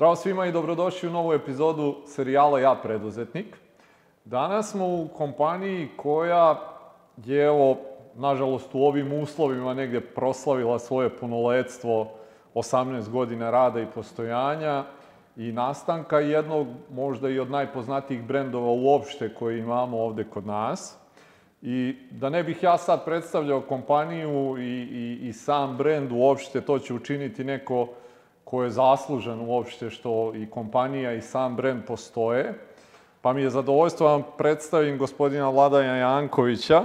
Zdravo svima i dobrodošli u novu epizodu serijala Ja preduzetnik. Danas smo u kompaniji koja je, evo, nažalost, u ovim uslovima negde proslavila svoje punoletstvo 18 godina rada i postojanja i nastanka jednog možda i od najpoznatijih brendova uopšte koje imamo ovde kod nas. I da ne bih ja sad predstavljao kompaniju i, i, i sam brend uopšte, to će učiniti neko ko je zaslužen uopšte što i kompanija i sam brend postoje. Pa mi je zadovoljstvo da vam predstavim gospodina Vladana Jankovića.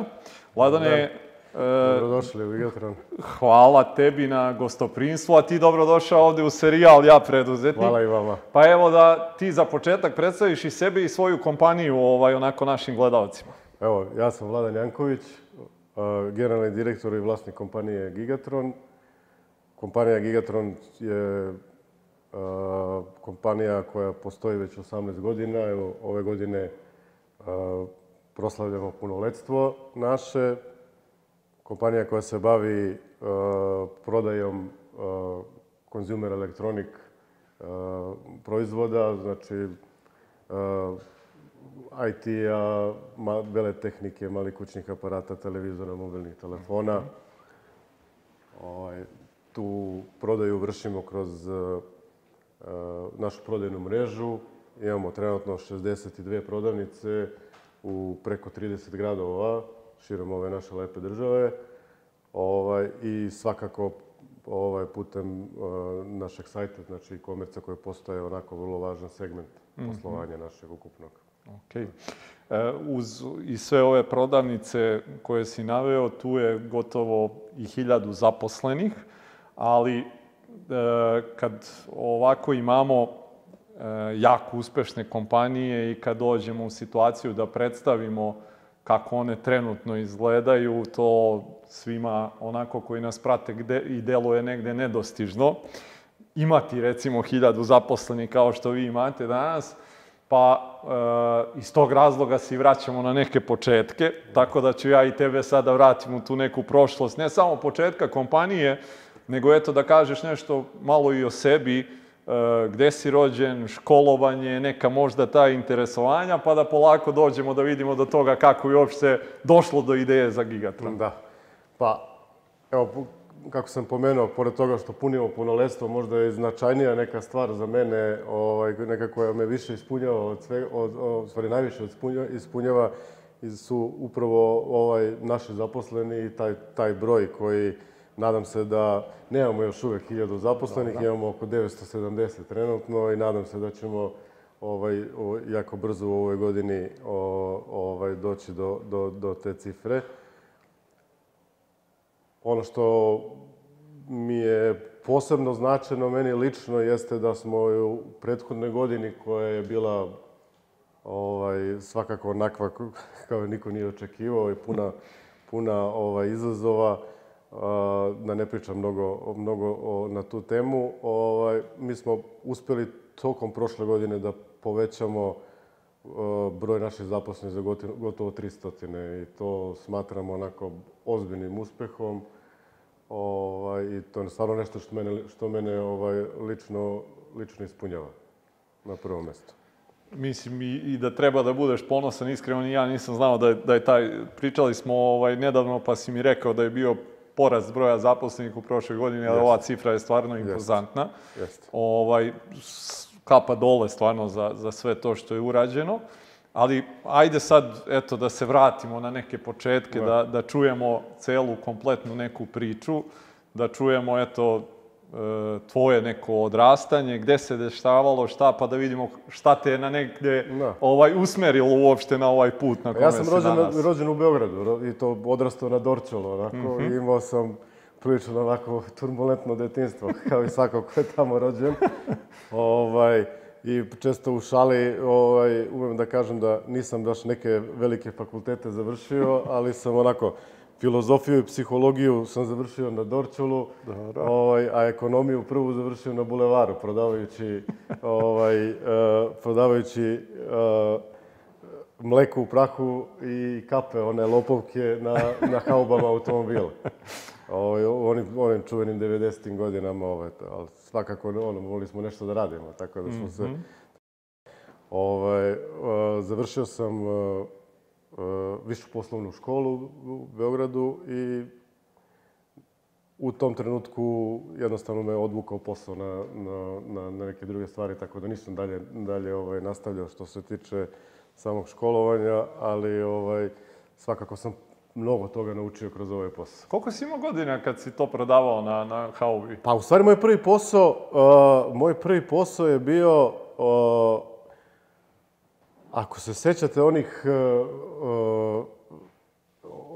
Vladane, e, Dobrodošli u Igatron. Hvala tebi na gostoprinstvu, a ti dobrodošao ovde u serijal Ja preduzetnik. Hvala i vama. Pa evo da ti za početak predstaviš i sebe i svoju kompaniju ovaj, onako našim gledalcima. Evo, ja sam Vladan Janković, e, generalni direktor i vlasnik kompanije Gigatron. Kompanija Gigatron je a, kompanija koja postoji već 18 godina. Evo, ove godine a, proslavljamo punoletstvo naše. Kompanija koja se bavi a, prodajom konzumer elektronik proizvoda, znači IT-a, bele tehnike, mali kućnih aparata, televizora, mobilnih telefona. Ovaj, tu prodaju vršimo kroz eh, eh, našu prodajnu mrežu. Imamo trenutno 62 prodavnice u preko 30 gradova širom ove naše lepe države. Ovaj, I svakako ovaj, putem uh, našeg sajta, znači e-komerca koji postaje onako vrlo važan segment mm -hmm. poslovanja našeg ukupnog. Ok. E, uz i sve ove prodavnice koje si naveo, tu je gotovo i hiljadu zaposlenih ali e, kad ovako imamo e, jako uspešne kompanije i kad dođemo u situaciju da predstavimo kako one trenutno izgledaju, to svima onako koji nas prate gde, i deluje negde nedostižno. Imati recimo hiljadu zaposlenih kao što vi imate danas, pa e, iz tog razloga se i vraćamo na neke početke, tako da ću ja i tebe sada vratim u tu neku prošlost, ne samo početka kompanije, nego eto da kažeš nešto malo i o sebi, e, gde si rođen, školovanje, neka možda ta interesovanja, pa da polako dođemo da vidimo do toga kako je uopšte došlo do ideje za Gigatron. Da. Pa, evo, kako sam pomenuo, pored toga što punimo punoletstvo, možda je značajnija neka stvar za mene, ovaj, neka koja me više ispunjava od sve, od, od, stvari najviše ispunjava, ispunjava su upravo ovaj, naši zaposleni i taj, taj broj koji Nadam se da nemamo još uvek 1000 zaposlenih, imamo oko 970 trenutno i nadam se da ćemo ovaj, o, jako brzo u ovoj godini ovaj, doći do, do, do te cifre. Ono što mi je posebno značajno meni lično jeste da smo u prethodnoj godini koja je bila ovaj, svakako onakva kao niko nije očekivao i puna, puna ovaj, izazova, da ne pričam mnogo, mnogo o, na tu temu. Ovaj, mi smo uspeli tokom prošle godine da povećamo e, broj naših zaposlenih za gotovo 300 i to smatramo onako ozbiljnim uspehom. Ovaj, I to je stvarno nešto što mene, što mene ovaj, lično, lično ispunjava na prvo mesto. Mislim i, i da treba da budeš ponosan, iskreno ja nisam znao da da je taj, pričali smo ovaj, nedavno pa si mi rekao da je bio porast broja zaposlenih u prošloj godini, ali ova cifra je stvarno impozantna. Jeste. Ovaj, kapa dole stvarno za, za sve to što je urađeno. Ali ajde sad, eto, da se vratimo na neke početke, da, da, da čujemo celu, kompletnu neku priču, da čujemo, eto, tvoje neko odrastanje, gde se dešavalo, šta, pa da vidimo šta te je na negde da. ovaj, usmerilo uopšte na ovaj put na kome ja sam si rođen, danas. Ja sam rođen u Beogradu i to odrastao na Dorčelu, onako, mm -hmm. imao sam prilično onako turbulentno detinstvo, kao i svako ko je tamo rođen. ovaj, I često u šali ovaj, umem da kažem da nisam baš neke velike fakultete završio, ali sam onako filozofiju i psihologiju sam završio na Dorčulu, ovaj, a ekonomiju prvu završio na Bulevaru, prodavajući, ovaj, uh, prodavajući uh, e, mleko u prahu i kape, one lopovke na, na haubama automobila. Ovaj, u onim, onim čuvenim 90. im godinama, ovaj, ali svakako ono, volili smo nešto da radimo, tako da smo mm -hmm. se... Ovaj, uh, završio sam uh, E, višu poslovnu školu u Beogradu i u tom trenutku jednostavno me odvukao posao na, na, na, na neke druge stvari, tako da nisam dalje, dalje ovaj, nastavljao što se tiče samog školovanja, ali ovaj, svakako sam mnogo toga naučio kroz ovaj posao. Koliko si imao godina kad si to prodavao na, na haubi? Pa u stvari moj prvi posao, uh, moj prvi posao je bio uh, Ako se sećate onih uh,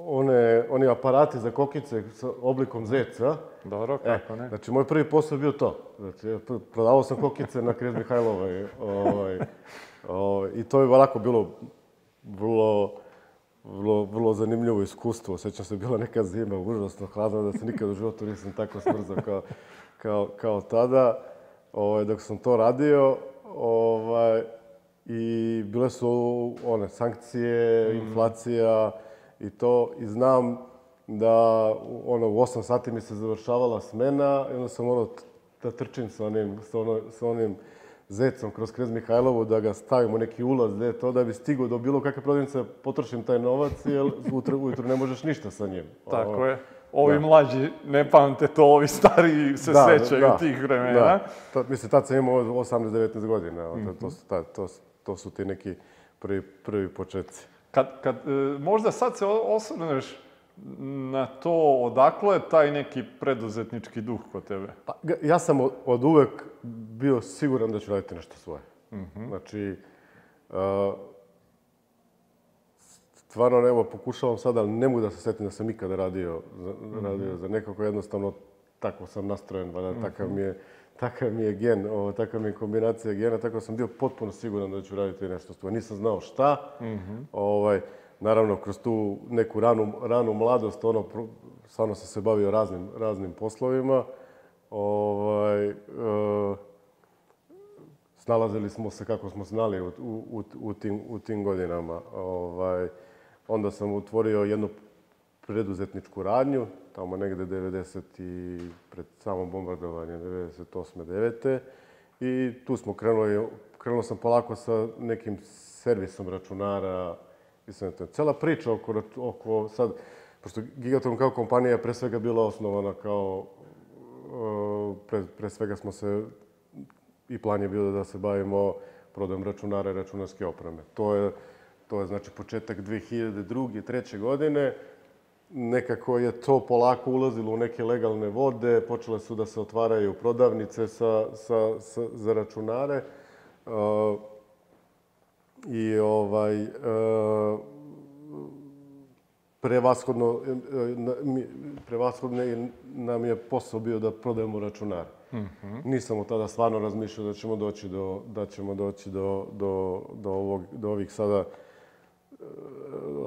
one, oni aparati za kokice sa oblikom zeca. Dobro, e, kako e, ne. Znači, moj prvi posao je bio to. Znači, ja prodavao sam kokice na Krez Mihajlovoj. Ovaj, ovaj, I to je onako bilo vrlo, vrlo, vrlo zanimljivo iskustvo. Sećam se, bila neka zima, užasno hladna, da se nikad u životu nisam tako smrzao kao, kao, kao tada. Ovaj, dok sam to radio, ovaj, i bile su one sankcije, mm. inflacija i to i znam da ono u 8 sati mi se završavala smena i onda sam morao da trčim sa onim, sa, ono, sa onim zecom kroz Krez Mihajlovu da ga stavim u neki ulaz da to da bi stigao do bilo kakve prodavnice potrošim taj novac jer ujutru, ujutru ne možeš ništa sa njim. Tako je. Ovi da. mlađi ne pamte to, ovi stari se da, sećaju da, tih vremena. Da. To, mislim, tad sam imao 18-19 godina. Mm -hmm. to, to, to, to su ti neki prvi, prvi početci. Kad, kad, e, možda sad se osvrneš na to odakle je taj neki preduzetnički duh kod tebe? Pa, ja sam od, od uvek bio siguran da ću raditi nešto svoje. Mm -hmm. Znači, uh, stvarno, evo, pokušavam sad, ali ne mogu da se setim da sam ikada radio, za, mm -hmm. radio za nekako jednostavno tako sam nastrojen, valjda, mm -hmm. takav mhm. mi je takav mi je gen, ovo, takva mi je kombinacija gena, tako sam bio potpuno siguran da ću raditi nešto s tobom. Nisam znao šta, mm -hmm. ovaj, naravno kroz tu neku ranu, ranu mladost, ono, stvarno sam se bavio raznim, raznim poslovima. Ovaj, e, snalazili smo se kako smo znali u, u, u, tim, u tim godinama. Ovaj, onda sam otvorio jednu preduzetničku radnju, tamo negde 90 i pred samo bombardovanje 98. 9. I tu smo krenuli, krenuo sam polako sa nekim servisom računara i sve to. Cela priča oko, oko sad, pošto Gigatron kao kompanija je pre svega bila osnovana kao, e, pre, pre svega smo se, i plan je bio da se bavimo prodajom računara i računarske opreme. To je, to je znači početak 2002. 3. godine nekako je to polako ulazilo u neke legalne vode, počele su da se otvaraju prodavnice sa, sa, sa, za računare. E, I ovaj, e, prevashodno, uh, prevashodno nam je posao bio da prodajemo računare. Mm -hmm. Nisam od tada stvarno razmišljao da ćemo doći do, da ćemo doći do, do, do, ovog, do ovih sada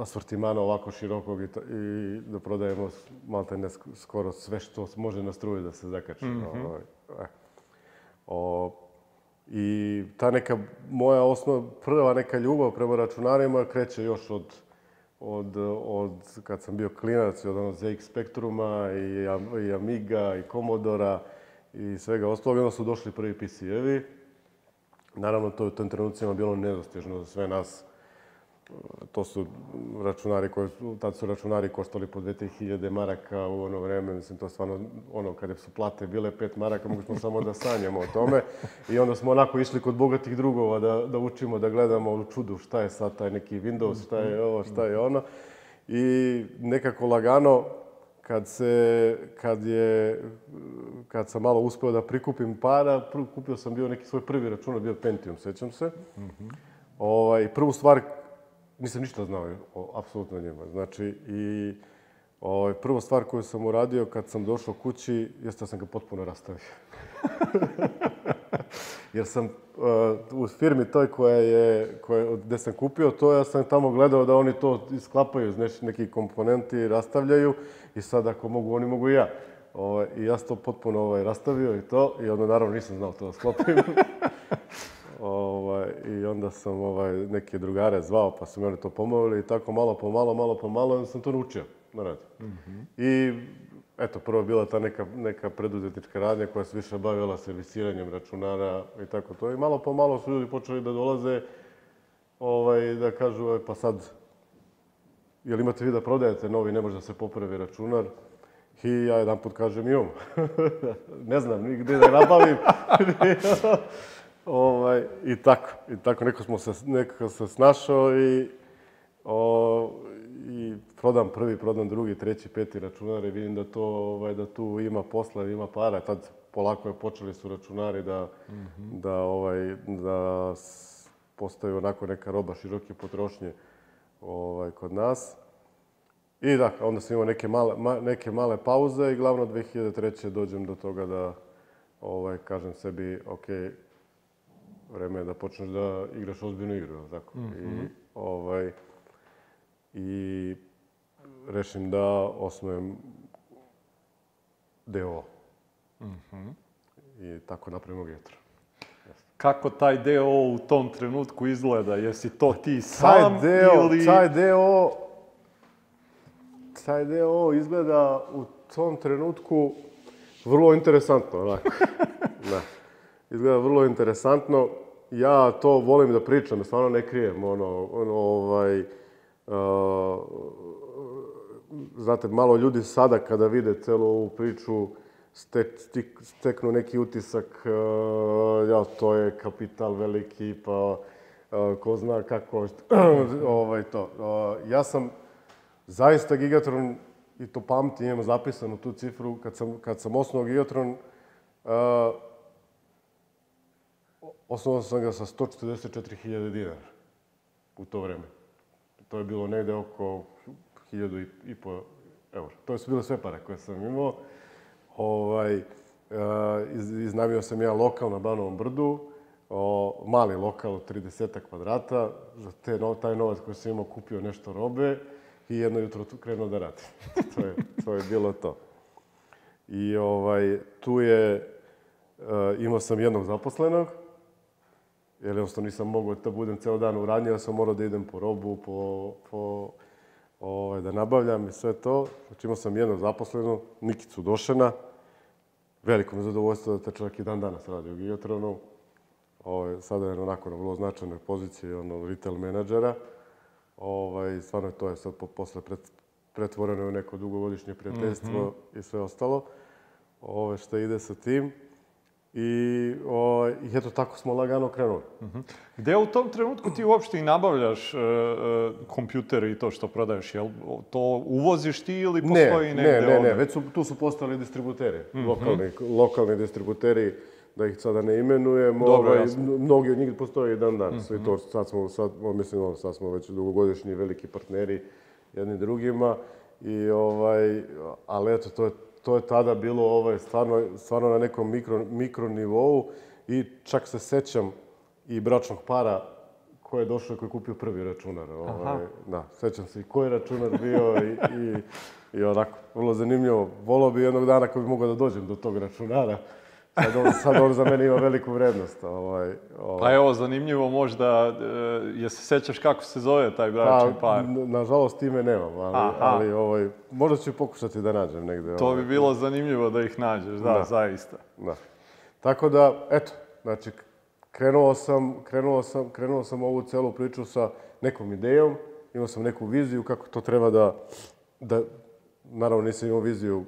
asortimana ovako širokog i, i da prodajemo malte ne skoro sve što može na struju da se zakače. Mhm. Mm -hmm. o, I ta neka moja osnova, prva neka ljubav prema računarima kreće još od, od, od kad sam bio klinac i od onog ZX Spectruma i, i Amiga i Commodora i svega ostalog. Onda su došli prvi PC-evi. Naravno, to je u tom trenucima bilo nedostižno za sve nas to su računari koji su, tad su računari koštali po 2000 maraka u ono vreme, mislim to stvarno ono kada su plate bile 5 maraka, mogli smo samo da sanjamo o tome i onda smo onako išli kod bogatih drugova da, da učimo, da gledamo u čudu šta je sad taj neki Windows, šta je ovo, šta je ono i nekako lagano kad se, kad je, kad sam malo uspeo da prikupim para, kupio sam bio neki svoj prvi računar, bio Pentium, sećam se. Mm -hmm. Ovaj, prvu stvar nisam ništa znao o, apsolutno o njima. Znači, i o, ovaj, prva stvar koju sam uradio kad sam došao kući, jeste da sam ga potpuno rastavio. Jer sam uh, u firmi toj koja je, koja, gde sam kupio to, ja sam tamo gledao da oni to isklapaju, znači neki komponenti rastavljaju i sad ako mogu, oni mogu i ja. Ovo, ovaj, I ja sam to potpuno ovaj, rastavio i to, i onda naravno nisam znao to da sklopim. Ovaj, I onda sam ovaj, neke drugare zvao, pa su mene to pomogli i tako malo po malo, malo po malo, onda sam to naučio da radim. Mhm. Mm -hmm. I eto, prvo je bila ta neka, neka preduzetnička radnja koja se više bavila servisiranjem računara i tako to. I malo po malo su ljudi počeli da dolaze ovaj, da kažu, ovaj, pa sad, jel imate vi da prodajete novi, ne može da se popravi računar? I ja jedan put kažem, imam. ne znam gde da nabavim. Ovaj, I tako, i tako, neko, smo se, nekako se snašao i, o, i prodam prvi, prodam drugi, treći, peti računare. vidim da, to, ovaj, da tu ima posla, ima para. Tad polako je počeli su računari da, mm -hmm. da, ovaj, da postaju onako neka roba široke potrošnje ovaj, kod nas. I da, onda sam imao neke male, ma, neke male pauze i glavno 2003. dođem do toga da ovaj, kažem sebi, okej, okay, vreme je da počneš da igraš ozbiljnu igru, ili tako? Mm -hmm. I, ovaj, I rešim da osnujem deo. Mm -hmm. I tako napravimo Getro. Kako taj deo u tom trenutku izgleda? Jesi to pa ti sam taj deo, ili... Taj deo... Taj deo izgleda u tom trenutku vrlo interesantno, onako. da izgleda vrlo interesantno. Ja to volim da pričam, da stvarno ne krijem, ono, ono ovaj, uh, znate, malo ljudi sada kada vide celu ovu priču, stek, stik, steknu neki utisak, uh, ja, to je kapital veliki, pa uh, ko zna kako, ovaj, to. Uh, ja sam zaista Gigatron, i to pamtim, imam zapisano tu cifru, kad sam, kad sam osnovao Gigatron, uh, Osnovao sam ga sa 144.000 dinara u to vreme. To je bilo negde oko 1000 i po eura. To su bile sve pare koje sam imao. Ovaj, eh, iz, sam ja lokal na Banovom brdu, o, mali lokal od 30 kvadrata. Za te, no, taj novac koji sam imao kupio nešto robe i jedno jutro tu krenuo da radi. to, je, to je bilo to. I ovaj, tu je, eh, imao sam jednog zaposlenog, jer jednostavno nisam mogao da budem ceo dan u radnji, ja sam morao da idem po robu, po, po ovaj, da nabavljam i sve to. Znači imao sam jednog zaposlenu, Nikicu Došena, veliko mi zadovoljstvo da taj čovjek i dan danas radi u Gigatronu. Ovaj, sada je onako na vrlo značajnoj poziciji ono, retail menadžera. Ovaj, stvarno to je sad po, posle pret, pretvoreno u neko dugogodišnje prijateljstvo mm -hmm. i sve ostalo. Ove, ovaj, što ide sa tim. I, o, I eto, tako smo lagano krenuli. Uh mhm. -huh. Gde u tom trenutku ti uopšte i nabavljaš e, e, kompjutere i to što prodaješ? Jel to uvoziš ti ili postoji ne, negde? Ne, ne, ovde? ne, već su, tu su postali distributeri, uh mhm. -huh. lokalni, lokalni distributeri, da ih sada ne imenujem. Dobro, ovaj, jasno. Mnogi od njih postoje i dan danas. Uh -huh. I to mhm. sad smo, sad, mislim, sad smo već dugogodišnji veliki partneri jedni drugima. I ovaj, ali eto, to je to je tada bilo ovaj, stvarno, stvarno na nekom mikro, mikro nivou i čak se sećam i bračnog para ko je došao koji je kupio prvi računar. Ovaj, da, sećam se i koji računar bio i, i, i onako, vrlo zanimljivo. Volao bi jednog dana ako bi mogao da dođem do tog računara. Sad on, sad on za mene ima veliku vrednost. Ovaj, ovaj. Pa evo, zanimljivo možda, eh, je se sećaš kako se zove taj bračni pa, par? Nažalost, ime nemam, ali, Aha. ali ovaj, možda ću pokušati da nađem negde. To ovaj. bi bilo zanimljivo da ih nađeš, da, da. zaista. Da. Tako da, eto, znači, krenuo sam, krenuo sam, krenuo sam ovu celu priču sa nekom idejom, imao sam neku viziju kako to treba da, da naravno nisam imao viziju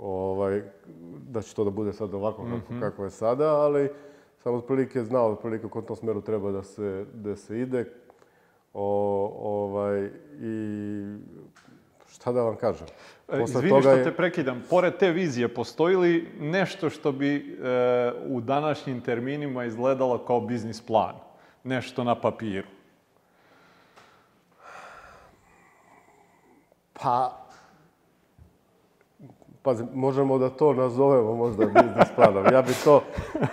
ovaj, da će to da bude sad ovako mm -hmm. kako, mhm. kako je sada, ali sam otprilike znao otprilike u kom tom smeru treba da se, da se ide. O, ovaj, I šta da vam kažem? E, Posle Izvini toga što te prekidam, pored te vizije, postoji li nešto što bi e, u današnjim terminima izgledalo kao biznis plan? Nešto na papiru? Pa, Pazi, možemo da to nazovemo možda biznis planom. Ja bi to,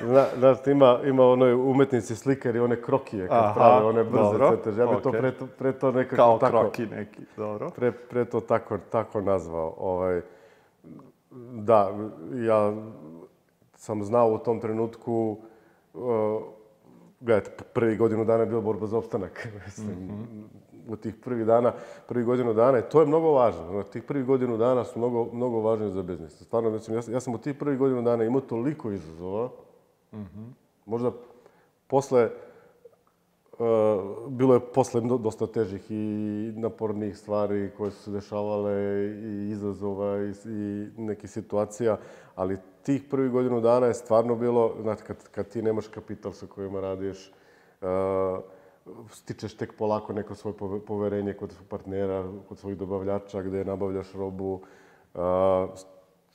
zna, znaš, ima, ima onoj umetnici slikari, one krokije kad Aha, prave, one brze dobro, crteže. Ja bi okay. to pre, pre to nekako Kao tako... Kao kroki neki, dobro. Pre, pre to tako, tako nazvao. Ovaj, da, ja sam znao u tom trenutku uh, gledajte, prvi godinu dana je bila borba za opstanak. Mislim, mm -hmm u tih prvi dana, prvi godinu dana i to je mnogo važno. Tih prvi godinu dana su mnogo, mnogo važni za biznis. Stvarno, mislim, ja, ja sam u tih prvi godinu dana imao toliko izazova, mm -hmm. možda posle Uh, bilo je posle dosta težih i napornih stvari koje su se dešavale i izazova i, i nekih situacija, ali tih prvi godinu dana je stvarno bilo, znate, kad, kad ti nemaš kapital sa kojima radiš, uh, stičeš tek polako neko svoje poverenje kod partnera, kod svojih dobavljača, gde nabavljaš robu,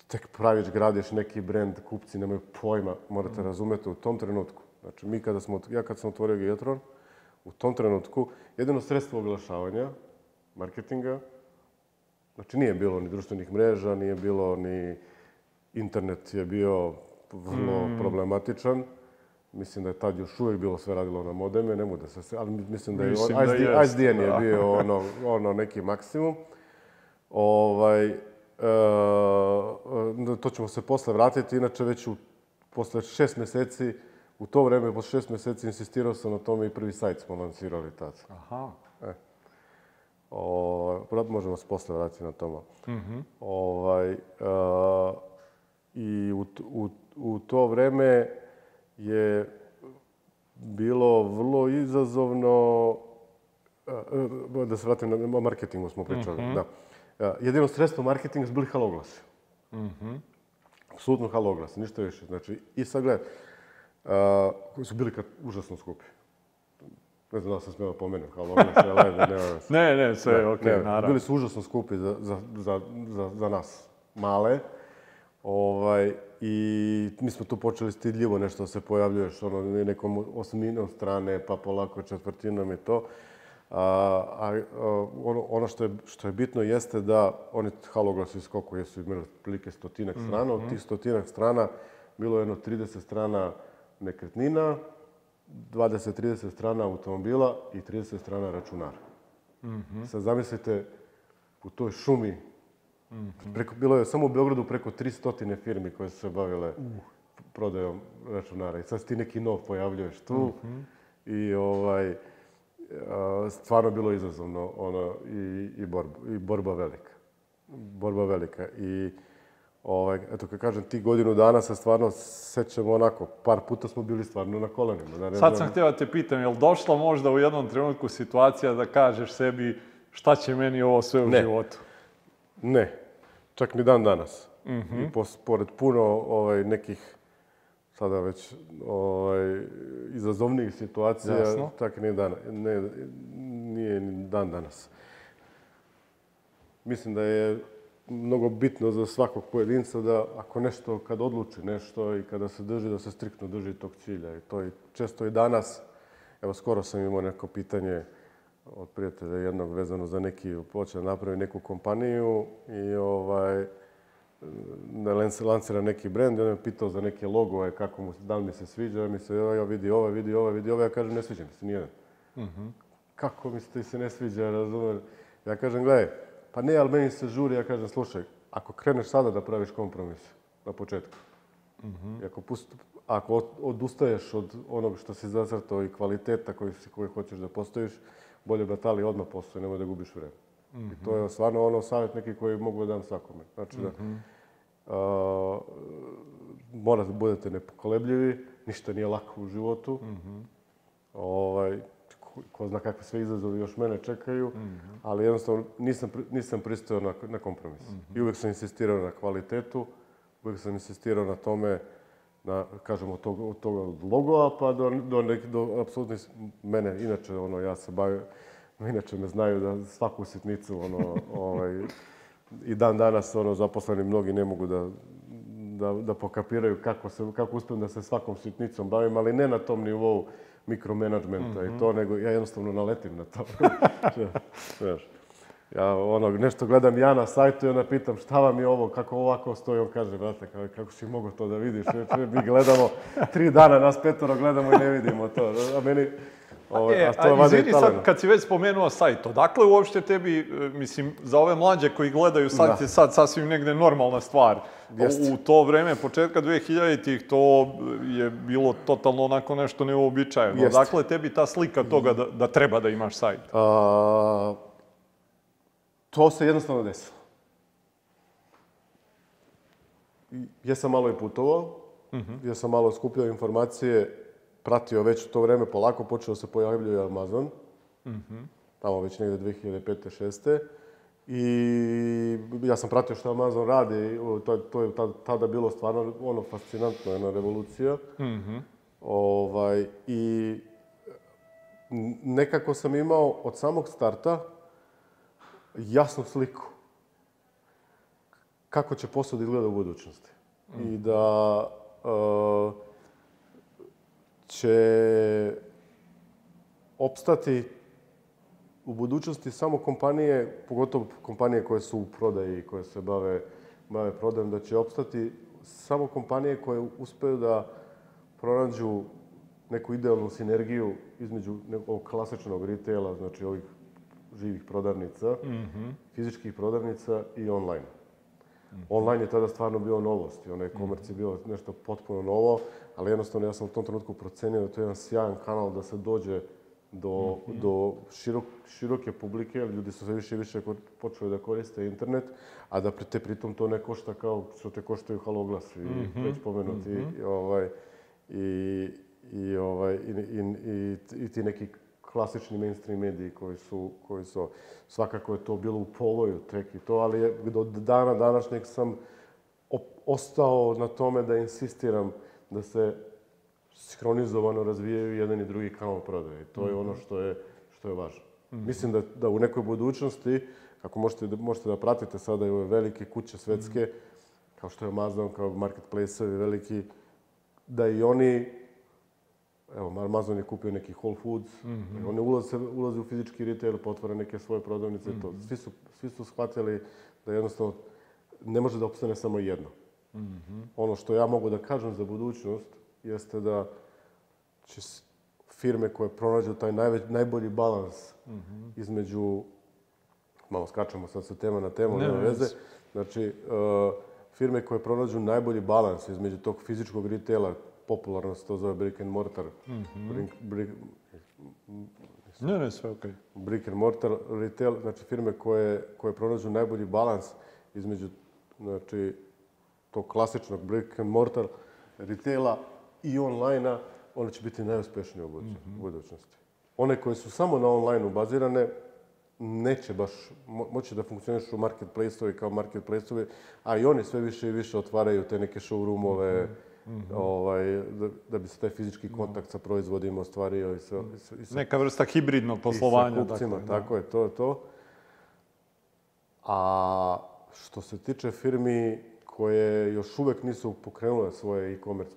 tek praviš, gradiš neki brend, kupci nemaju pojma, morate mhm. razumete u tom trenutku. Znači, mi kada smo, ja kad sam otvorio Geotron, u tom trenutku, jedino sredstvo oglašavanja, marketinga, znači nije bilo ni društvenih mreža, nije bilo ni internet je bio vrlo mm. problematičan. Mislim da je tad još uvek bilo sve radilo na modeme, ne da se, ali mislim da je mislim on, da ISD, ISDN je bio ono, ono neki maksimum. Ovaj, e, to ćemo se posle vratiti, inače već u, posle šest meseci, u to vreme, posle šest meseci, insistirao sam na tome i prvi sajt smo lansirali tad. Aha. E. O, možemo se posle vratiti na to Mhm. ovaj, e, I u, u, u to vreme, je bilo vrlo izazovno, eh, eh, da se vratim na marketingu smo pričali, mm -hmm. da. Eh, jedino sredstvo marketinga su bili haloglasi. Mm -hmm. Absolutno haloglasi, ništa više. Znači, i sad gledaj, koji su bili kad užasno skupi. Ne znam da sam smjela da pomenem, ali ono što je leda, nema već. ne, ne, sve je okej, okay, naravno. Bili su užasno skupi za, za, za, za, za nas, male. Ovaj, i mi smo tu počeli stidljivo nešto da se pojavljuje, što ono, nekom osminom strane, pa polako četvrtinom i to. A, a, ono, ono što, je, što je bitno jeste da oni haloglasi skoku jesu imali otprilike stotinak strana. Mm -hmm. Od tih mhm. stotinak strana bilo je jedno 30 strana nekretnina, 20-30 strana automobila i 30 strana računara. Mm -hmm. Sad zamislite u toj šumi preko, bilo je samo u Beogradu preko 300 firmi koje su se bavile uh. prodajom računara. I sad ti neki nov pojavljuješ tu. Mm -hmm. I ovaj, stvarno bilo izazovno ono, i, i, borba, i borba velika. Borba velika. I ovaj, eto, kad kažem, ti godinu dana se stvarno sećamo onako, par puta smo bili stvarno na kolenima. Na Sad sam htio da te pitam, je li došla možda u jednom trenutku situacija da kažeš sebi šta će meni ovo sve u ne. životu? Ne čak ni dan danas. Mm -hmm. I pos, pored puno ovaj, nekih sada već ovaj, izazovnijih situacija, Jasno. čak ni dan, ne, nije ni dan danas. Mislim da je mnogo bitno za svakog pojedinca da ako nešto, kad odluči nešto i kada se drži, da se striktno drži tog cilja. I to je često i danas. Evo, skoro sam imao neko pitanje od prijatelja jednog vezano za neki, počeo da napravi neku kompaniju i ovaj, da lancira neki brend i on me pitao za neke logove, kako mu, da li mi se sviđa, mi se, ja vidi ovo, vidi ovo, vidi ovo, ja kažem ne sviđa mi se nijedan. Mm -hmm. Kako mi se ti se ne sviđa, razumem? Ja kažem, gledaj, pa ne, ali meni se žuri, ja kažem, slušaj, ako kreneš sada da praviš kompromis na početku, mm -hmm. i ako, pust, ako odustaješ od onog što si zacrtao i kvaliteta koji, koji hoćeš da postojiš, bolje bratali odmah posao, nemoj da gubiš vreme. Mm -hmm. I to mhm. je stvarno ono savjet neki koji mogu da dam svakome. Znači da, mm -hmm. a, morate da budete nepokolebljivi, ništa nije lako u životu. Mm -hmm. ovaj, ko, ko zna kakve sve izazove još mene čekaju, mm -hmm. ali jednostavno nisam, nisam pristao na, na kompromis. Mm -hmm. I uvek sam insistirao na kvalitetu, uvek sam insistirao na tome na, kažemo, od toga, od toga od pa do, do, nek, do apsolutnih, mene, inače, ono, ja se bavim, inače me znaju da svaku sitnicu, ono, ovaj, i dan danas, ono, zaposleni mnogi ne mogu da, da, da pokapiraju kako, se, kako uspijem da se svakom sitnicom bavim, ali ne na tom nivou mikromanagementa mm -hmm. i mhm. to, nego ja jednostavno naletim na to. Znaš. Ja ono, nešto gledam ja na sajtu i onda pitam šta vam je ovo, kako ovako stoji, on kaže, brate, kako si mogao to da vidiš, mi gledamo tri dana, nas petoro gledamo i ne vidimo to. A meni, Ovo, ovaj, e, a to a izvini sad, kad si već spomenuo sajt, odakle uopšte tebi, e, mislim, za ove mlađe koji gledaju sajt da. je sad sasvim negde normalna stvar. Jest. U to vreme, početka 2000-ih, to je bilo totalno onako nešto neobičajeno. Jest. Odakle tebi ta slika toga da, da treba da imaš sajt? A, to se jednostavno desilo. Ja sam malo i putovao, mhm. ja sam malo skupljao informacije, pratio već u to vreme polako, počeo da se pojavljuje Amazon, mm tamo već negde 2005. 6. I ja sam pratio što Amazon radi, to, to je tada bilo stvarno ono fascinantno, jedna revolucija. Mm ovaj, I nekako sam imao od samog starta jasnu sliku kako će posao da izgleda u budućnosti. Mm. I da uh, će opstati u budućnosti samo kompanije, pogotovo kompanije koje su u prodaji i koje se bave, bave prodajem, da će opstati samo kompanije koje uspeju da pronađu neku idealnu sinergiju između ovog klasičnog retaila, znači ovih živih prodavnica, mm -hmm. fizičkih prodavnica i online. Mm -hmm. Online je tada stvarno bio novost i onaj mhm. komerc je bio nešto potpuno novo, ali jednostavno ja sam u tom trenutku procenio da to je jedan sjajan kanal da se dođe do, mm -hmm. do širok, široke publike, ljudi su sve više i više počeli da koriste internet, a da te pritom to ne košta kao što te koštaju haloglasi, mm -hmm. već pomenuti, mm -hmm. i, ovaj, i, i, ovaj, i, i, i, i ti neki klasični mainstream mediji koji su, koji su svakako je to bilo u poloju tek i to, ali je, do dana današnjeg sam ostao na tome da insistiram da se sinhronizovano razvijaju jedan i drugi kanal prodaje. To je ono mhm. što je, što je važno. Mhm. Mislim da, da u nekoj budućnosti, kako možete, da, možete da pratite sada i ove velike kuće svetske, mhm. kao što je Amazon, kao marketplace-ovi veliki, da i oni evo, Amazon je kupio neki Whole Foods, mm -hmm. oni ulaze, ulaze u fizički retail, potvore neke svoje prodavnice mm -hmm. i to. Mhm. Svi su, svi su shvatili da jednostavno ne može da opstane samo jedno. Mm -hmm. Ono što ja mogu da kažem za budućnost jeste da će firme koje pronađu taj najveć, najbolji balans mm -hmm. između, malo skačemo sad sa tema na temu, nema veze, znači, uh, firme koje pronađu najbolji balans između tog fizičkog retaila popularno se to zove brick and mortar. Mm -hmm. brick, brick, ne, ne, sve okej. Okay. Brick and mortar retail, znači firme koje, koje pronađu najbolji balans između znači, tog klasičnog brick and mortar retaila i onlajna, one će biti najuspešnije u mhm. budućnosti. Mm -hmm. One koje su samo na onlajnu bazirane, neće baš moći da funkcioniš u marketplace-ovi kao marketplace-ovi, a i oni sve više i više otvaraju te neke showroomove, mm -hmm -hmm. ovaj, da, da bi se taj fizički kontakt sa proizvodima ostvario i sa... I sa Neka vrsta hibridno poslovanja. I sa dakle, kupcima, dakle, tako da. je, to je to. A što se tiče firmi koje još uvek nisu pokrenule svoje e-commerce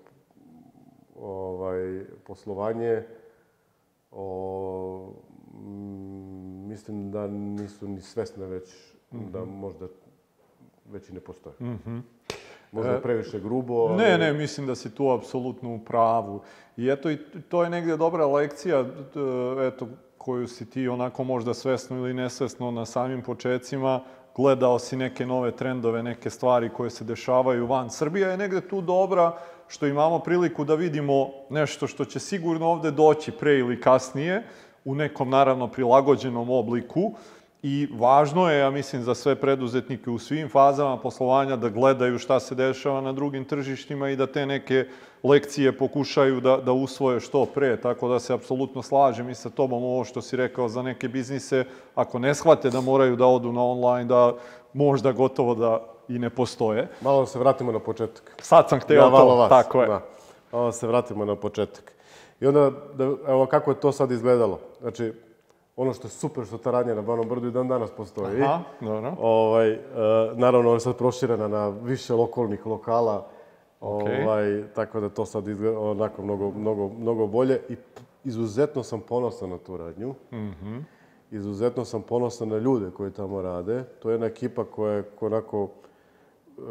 ovaj, poslovanje, o, mislim da nisu ni svesne već, mm -hmm. da mhm. možda već i ne postoje. Mm -hmm. Možda e, previše grubo. Ali... Ne, ne, mislim da si tu apsolutno u pravu. I eto, i to je negde dobra lekcija, e, eto, koju si ti onako možda svesno ili nesvesno na samim početcima gledao si neke nove trendove, neke stvari koje se dešavaju van. Srbija je negde tu dobra što imamo priliku da vidimo nešto što će sigurno ovde doći pre ili kasnije, u nekom naravno prilagođenom obliku. Uh, I važno je, ja mislim, za sve preduzetnike u svim fazama poslovanja da gledaju šta se dešava na drugim tržištima i da te neke lekcije pokušaju da, da usvoje što pre. Tako da se apsolutno slažem i sa tobom ovo što si rekao za neke biznise. Ako ne shvate da moraju da odu na online, da možda gotovo da i ne postoje. Malo se vratimo na početak. Sad sam hteo ja, to, vas. tako je. Da. Malo se vratimo na početak. I onda, da, evo kako je to sad izgledalo. Znači, ono što je super što ta radnja na Banom brdu i dan danas postoji. Aha, dobro. Ovaj, e, naravno, ona je sad proširena na više lokalnih lokala, okay. ovaj, tako da to sad izgleda onako mnogo, mnogo, mnogo bolje. I izuzetno sam ponosan na tu radnju. Mhm. Mm izuzetno sam ponosan na ljude koji tamo rade. To je jedna ekipa koja je onako... E,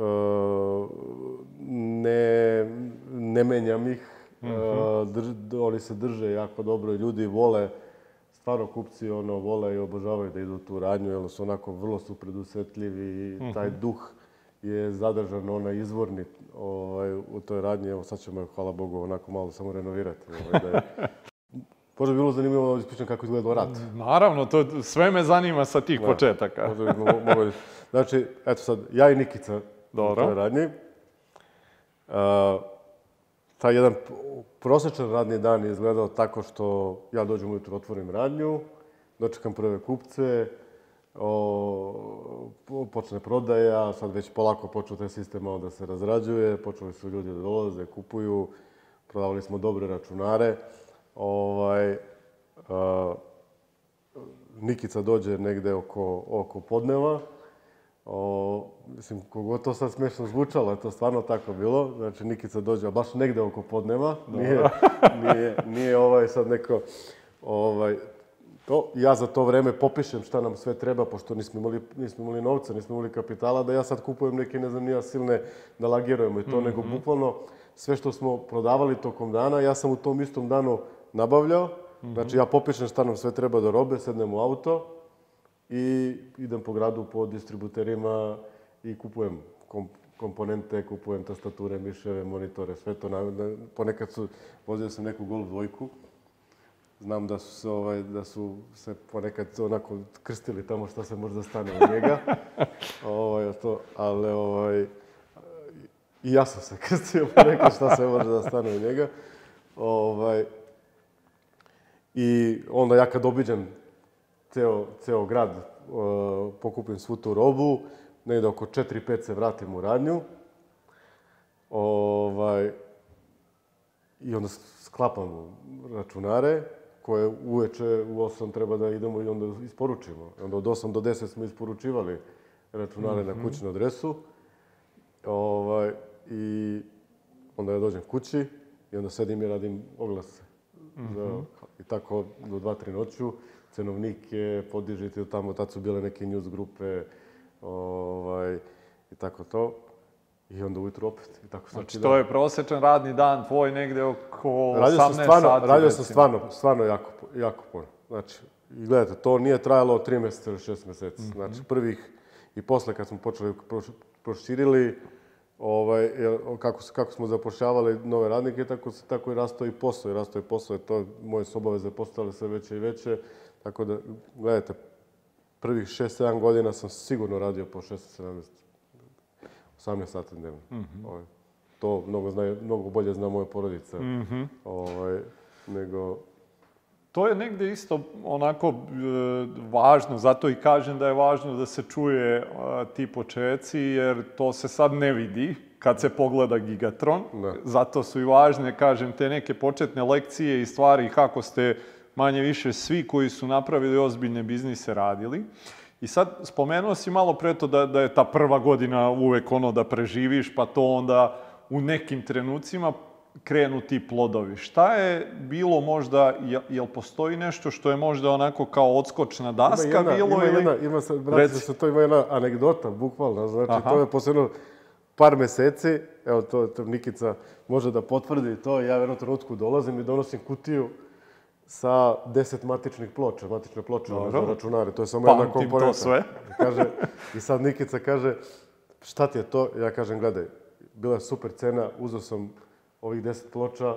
ne, ne menjam ih. Mm -hmm. drž, oni se drže jako dobro i ljudi vole kupci ono, vole i obožavaju da idu tu radnju, jer su onako vrlo su predusetljivi i mhm. taj duh je zadržan onaj izvorni ovaj, u toj radnji. Evo sad ćemo, hvala Bogu, onako malo samo renovirati. Ovaj, da je... Možda bi bilo zanimljivo da ispričam kako izgledao rat. Naravno, to sve me zanima sa tih da, početaka. Možda bi mogo... Znači, eto sad, ja i Nikica Dobro. u toj radnji. Uh, taj jedan prosečan radni dan je izgledao tako što ja dođem ujutro, otvorim radnju, dočekam prve kupce, o, počne prodaja, sad već polako počeo taj sistem malo da se razrađuje, počeli su ljudi da dolaze, kupuju, prodavali smo dobre računare. Ovaj, a, Nikica dođe negde oko, oko podneva, O, mislim, kogo to sad smešno zvučalo, je to stvarno tako bilo. Znači, Nikica dođe baš negde oko podneva. Da. Nije, nije, nije ovaj sad neko... Ovaj, to, ja za to vreme popišem šta nam sve treba, pošto nismo imali, nismo imali novca, nismo imali kapitala, da ja sad kupujem neke, ne znam, nija silne, da lagirujemo i to, mm -hmm. nego mhm. bukvalno sve što smo prodavali tokom dana, ja sam u tom istom danu nabavljao. Mm -hmm. Znači, ja popišem šta nam sve treba do da robe, sednem u auto, i idem po gradu po distributerima i kupujem komp komponente, kupujem tastature, miševe, monitore, sve to. Na, na, ponekad su, vozio sam neku Golf dvojku, znam da su se, ovaj, da su se ponekad onako krstili tamo šta se možda stane od njega. ovaj, to, ali ovaj, i ja sam se krstio ponekad šta se može da stane od njega. Ovaj, I onda ja kad obiđem ceo, ceo grad uh, pokupim svu tu robu, negde oko 4-5 se vratim u radnju. Ovaj, I onda sklapam računare, koje uveče u 8 treba da idemo i onda isporučimo. Onda od 8 do 10 smo isporučivali računare mm -hmm. na mhm. kućnu adresu. Ovaj, I onda ja dođem kući i onda sedim i radim oglase. Mm -hmm. I tako do 2-3 noću cenovnike, podižite tamo, tad su bile neke news grupe, ovaj, i tako to. I onda ujutru opet. I tako znači, to je prosečan radni dan tvoj negde oko radio 18 sam stvarno, sati. Radio sam stvarno, stvarno jako, jako puno. Znači, i gledajte, to nije trajalo 3 meseca ili 6 meseci. Mm -hmm. Znači, prvih i posle kad smo počeli proširili, ovaj, kako, kako smo zapošljavali nove radnike, tako, tako i rastao i posao. I rastao i posao, je to moje obaveze postale sve veće i veće. Tako da, gledajte, prvih 6-7 godina sam sigurno radio po 16-17, 18 sati dnevno. Mm -hmm. ovaj, to mnogo, zna, mnogo bolje zna moja porodica. Mm -hmm. ovaj, nego... To je negde isto onako e, važno, zato i kažem da je važno da se čuje e, ti početci, jer to se sad ne vidi kad se pogleda Gigatron. Da. Zato su i važne, kažem, te neke početne lekcije i stvari kako ste manje više svi koji su napravili ozbiljne biznise radili. I sad, spomenuo si malo pre to da, da je ta prva godina uvek ono da preživiš, pa to onda u nekim trenucima krenu ti plodovi. Šta je bilo možda, jel postoji nešto što je možda onako kao odskočna daska ima jedna, bilo ima ili... Jedna, ima se, braći, se to ima jedna anegdota, bukvalno. Znači, Aha. to je posebno par meseci, evo to, to Nikica može da potvrdi to, ja u jednom trenutku dolazim i donosim kutiju sa 10 matičnih ploča, matične ploče za računare, to je samo jedna komponenta. Pamtim to sve. kaže, I sad Nikica kaže, šta ti je to? Ja kažem, gledaj, bila je super cena, uzeo sam ovih 10 ploča,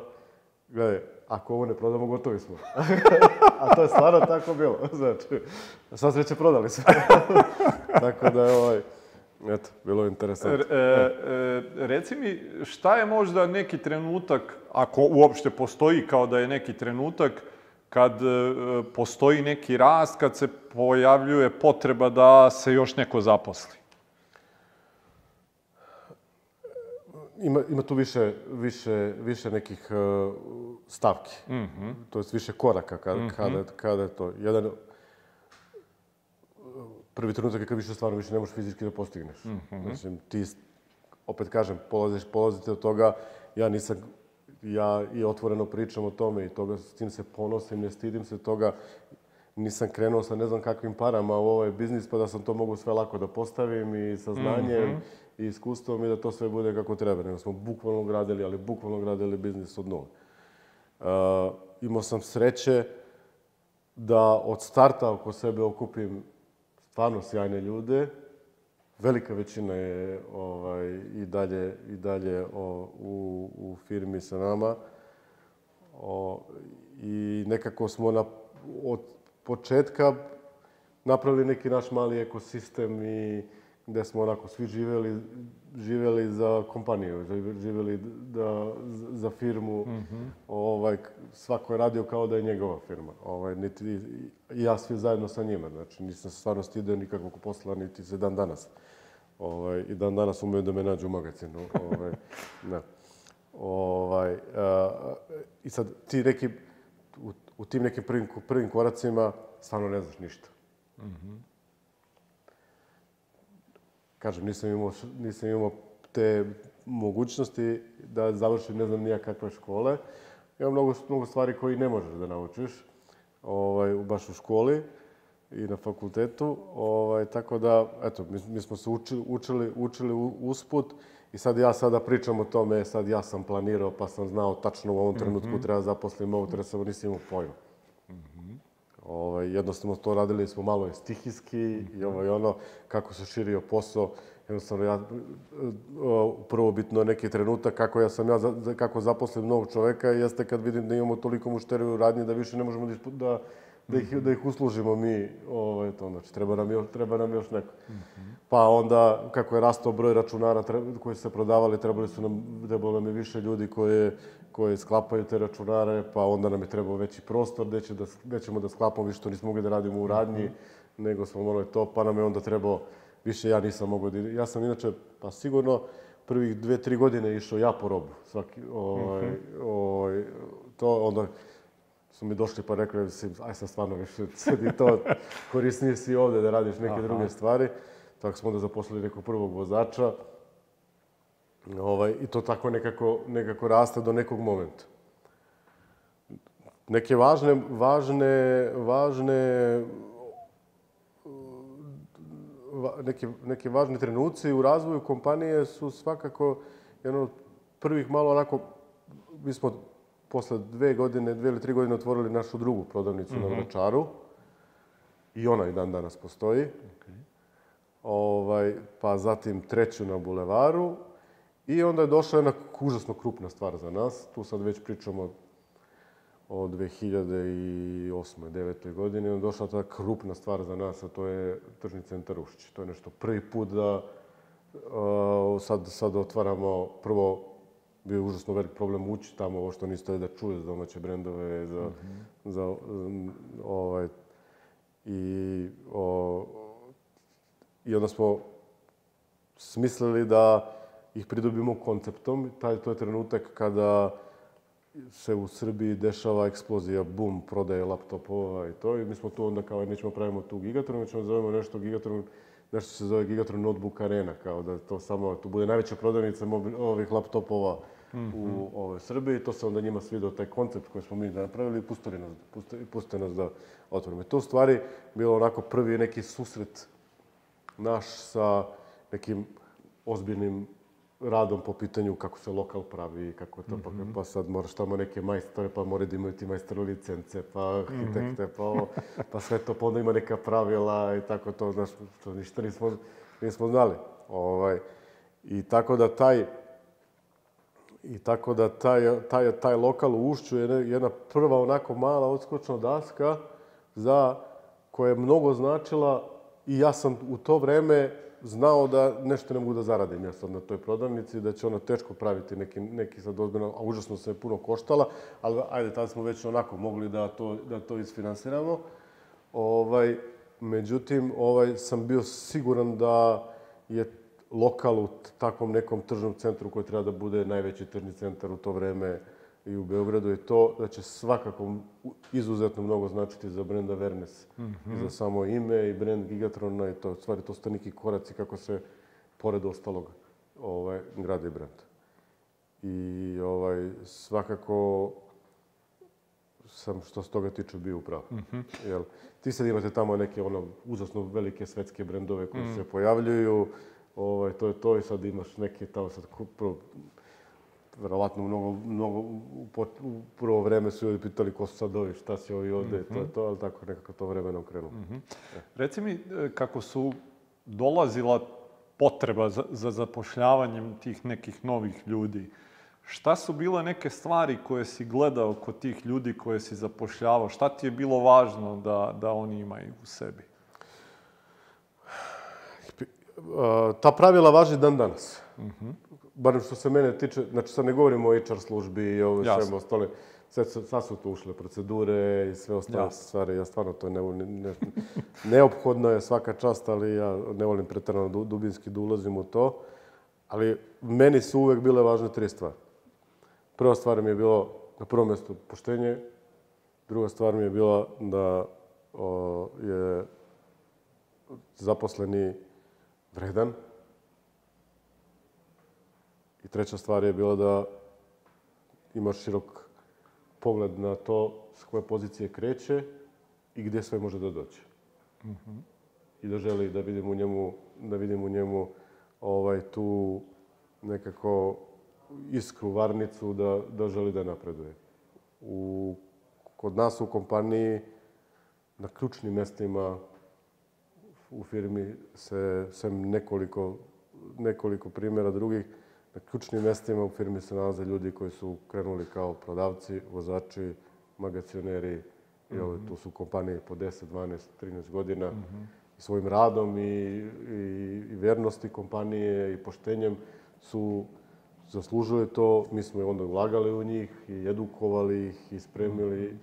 gledaj, ako ovo ne prodamo, gotovi smo. A to je stvarno tako bilo. Znači, sva sreće prodali smo. tako da je ovaj... Eto, bilo je interesantno. E, e, reci mi, šta je možda neki trenutak, ako uopšte postoji kao da je neki trenutak, kad e, postoji neki rast, kad se pojavljuje potreba da se još neko zaposli? Ima, ima tu više, više, više nekih e, stavki, mm -hmm. to je više koraka kada, mm -hmm. kada, kada je to. Jedan, e, prvi trenutak je kad više stvarno više ne možeš fizički da postigneš. Mm -hmm. Znači, ti, opet kažem, polaziš, polazite od toga, ja nisam ja i otvoreno pričam o tome i toga s tim se ponosim, ne stidim se toga. Nisam krenuo sa ne znam kakvim parama u ovaj biznis, pa da sam to mogu sve lako da postavim i sa znanjem mm -hmm. i iskustvom i da to sve bude kako treba. Nego smo bukvalno gradili, ali bukvalno gradili biznis od nula. Uh, imao sam sreće da od starta oko sebe okupim stvarno sjajne ljude, velika većina je ovaj, i dalje, i dalje o, u, u firmi sa nama. O, I nekako smo na, od početka napravili neki naš mali ekosistem i gde smo onako svi živeli, živeli za kompaniju, živeli da, za firmu. Mm -hmm. ovaj, svako je radio kao da je njegova firma. Ovaj, niti, I ja svi zajedno sa njima. Znači, nisam se stvarno stidio nikakvog posla, niti se dan danas. Ovaj, I dan danas umeju da me nađu u magazinu. Ovaj, ne. Ovaj, a, I sad, ti neki, u, u tim nekim prvim, prvim koracima stvarno ne znaš ništa. Mm -hmm kažem, nisam imao, nisam imao te mogućnosti da završim ne znam nija kakve škole. Ima mnogo, mnogo stvari koje ne možeš da naučiš, ovaj, baš u školi i na fakultetu. Ovaj, tako da, eto, mi, mi smo se učili, učili, učili usput i sad ja sada pričam o tome, sad ja sam planirao pa sam znao tačno u ovom trenutku mm -hmm. treba zaposlim ovo, treba sam, nisam imao pojma. Ovaj, jednostavno to radili smo malo je stihijski i ovo mhm. ovaj, i ono, kako se širio posao, jednostavno ja, prvo bitno neki trenutak kako ja sam ja, kako zaposlim novog čoveka, jeste kad vidim da imamo toliko mušterija u radnji da više ne možemo da, da, da ih, mhm. da ih uslužimo mi, ovaj, to, znači, treba nam još, treba nam još neko. Mhm. Pa onda, kako je rastao broj računara treba, koji su se prodavali, trebali su nam, trebalo nam je više ljudi koje koje sklapaju te računare, pa onda nam je trebao veći prostor gde, će da, gde ćemo da sklapamo, više što nismo mogli da radimo u radnji, mm -hmm. nego smo morali to, pa nam je onda trebao, više ja nisam mogao da... Ja sam inače, pa sigurno, prvih dve, tri godine išao ja po robu. Svaki, ovaj, mm -hmm. ovaj, to onda su mi došli pa rekli, aj sad stvarno više sedi to, korisnije si ovde da radiš neke Aha. druge stvari. Tako smo onda zaposlili nekog prvog vozača, Ovaj, I to tako nekako, nekako raste do nekog momenta. Neke važne, važne, važne neke, neke važne trenuci u razvoju kompanije su svakako jedan od prvih malo onako, mi smo posle dve godine, dve ili tri godine otvorili našu drugu prodavnicu mm -hmm. na mhm. Vračaru. I ona i dan danas postoji. Okay. Ovaj, pa zatim treću na Bulevaru I onda je došla jedna užasno krupna stvar za nas. Tu sad već pričamo o 2008. 9. godini, onda je došla ta krupna stvar za nas, a to je tržni centar Ušći. To je nešto prvi put da uh, sad, sad otvaramo prvo bio je užasno velik problem ući tamo, ovo što niste da čuje za domaće brendove, za, mm -hmm. za um, ovaj, i, o, i onda smo smislili da ih pridobimo konceptom. Taj, to je trenutak kada se u Srbiji dešava eksplozija, bum, prodaje laptopova i to. I mi smo tu onda kao, nećemo pravimo tu Gigatron, već ćemo da zovemo nešto Gigatron, nešto se zove Gigatron Notebook Arena, kao da to samo, tu bude najveća prodavnica mobil, ovih laptopova u mhm. ovoj Srbiji. To se onda njima svidao taj koncept koji smo mi napravili i pustili nas, puste, puste nas da otvorimo. I to u stvari bilo onako prvi neki susret naš sa nekim ozbiljnim radom po pitanju kako se lokal pravi, kako to, mm -hmm. pa, mhm. pa sad moraš tamo neke majstore, pa mora da imaju ti majstore licence, pa arhitekte, mm -hmm. pa, ovo, pa sve to, pa onda ima neka pravila i tako to, znaš, to ništa nismo, nismo znali. Ovaj, I tako da taj, i tako da taj, taj, taj lokal u Ušću je jedna prva onako mala odskočna daska za, koja je mnogo značila i ja sam u to vreme znao da nešto ne mogu da zaradim ja sad na toj prodavnici, da će ona teško praviti neki, neki sad ozbiljno, a užasno se puno koštala, ali ajde, tad smo već onako mogli da to, da to isfinansiramo. Ovaj, međutim, ovaj, sam bio siguran da je lokal u takvom nekom tržnom centru koji treba da bude najveći tržni centar u to vreme, i u Beogradu je to da će svakako izuzetno mnogo značiti za brenda Vernes. Mm -hmm. I za samo ime i brend Gigatrona i to. U stvari, to su neki koraci kako se, pored ostalog, ovaj, gradi brend. I ovaj, svakako sam što s toga tiče bio u pravu. Mm -hmm. Jel, ti sad imate tamo neke ono uzasno velike svetske brendove koji mm. se pojavljuju, ovaj, to je to i sad imaš neke tamo sad verovatno mnogo, mnogo, u, u prvo vreme su ljudi pitali ko su sad ovi, šta si ovi ovde, mm -hmm. to je mhm. to, ali tako nekako to vremenom krenulo. Mm -hmm. e. Reci mi, e, kako su dolazila potreba za, za zapošljavanjem tih nekih novih ljudi, šta su bile neke stvari koje si gledao kod tih ljudi koje si zapošljavao? Šta ti je bilo važno da, da oni imaju u sebi? E, ta pravila važe dan danas. Uh mhm. -huh barem što se mene tiče, znači sad ne govorimo o HR službi i ovo svemu ostale, sve, sad su tu ušle procedure i sve ostale Jasne. stvari, ja stvarno to ne, ne, ne, neophodno je svaka čast, ali ja ne volim pretrano dubinski da ulazim u to, ali meni su uvek bile važne tri stvari. Prva stvar mi je bilo na prvom mestu poštenje, druga stvar mi je bila da o, je zaposleni vredan, treća stvar je bila da imaš širok pogled na to s koje pozicije kreće i gde sve može da dođe. Mm -hmm. I da želi da vidim u njemu, da vidim u njemu ovaj, tu nekako iskru, varnicu da, da želi da napreduje. U, kod nas u kompaniji na ključnim mestima u firmi se, sem nekoliko, nekoliko primjera drugih, Na ključnim mestima u firmi se nalaze ljudi koji su krenuli kao prodavci, vozači, magacioneri, i ove, mhm. tu su kompanije po 10, 12, 13 godina. Mm -hmm. svojim radom i, i, i vernosti kompanije i poštenjem su zaslužuje to. Mi smo onda ulagali u njih i edukovali ih i spremili mm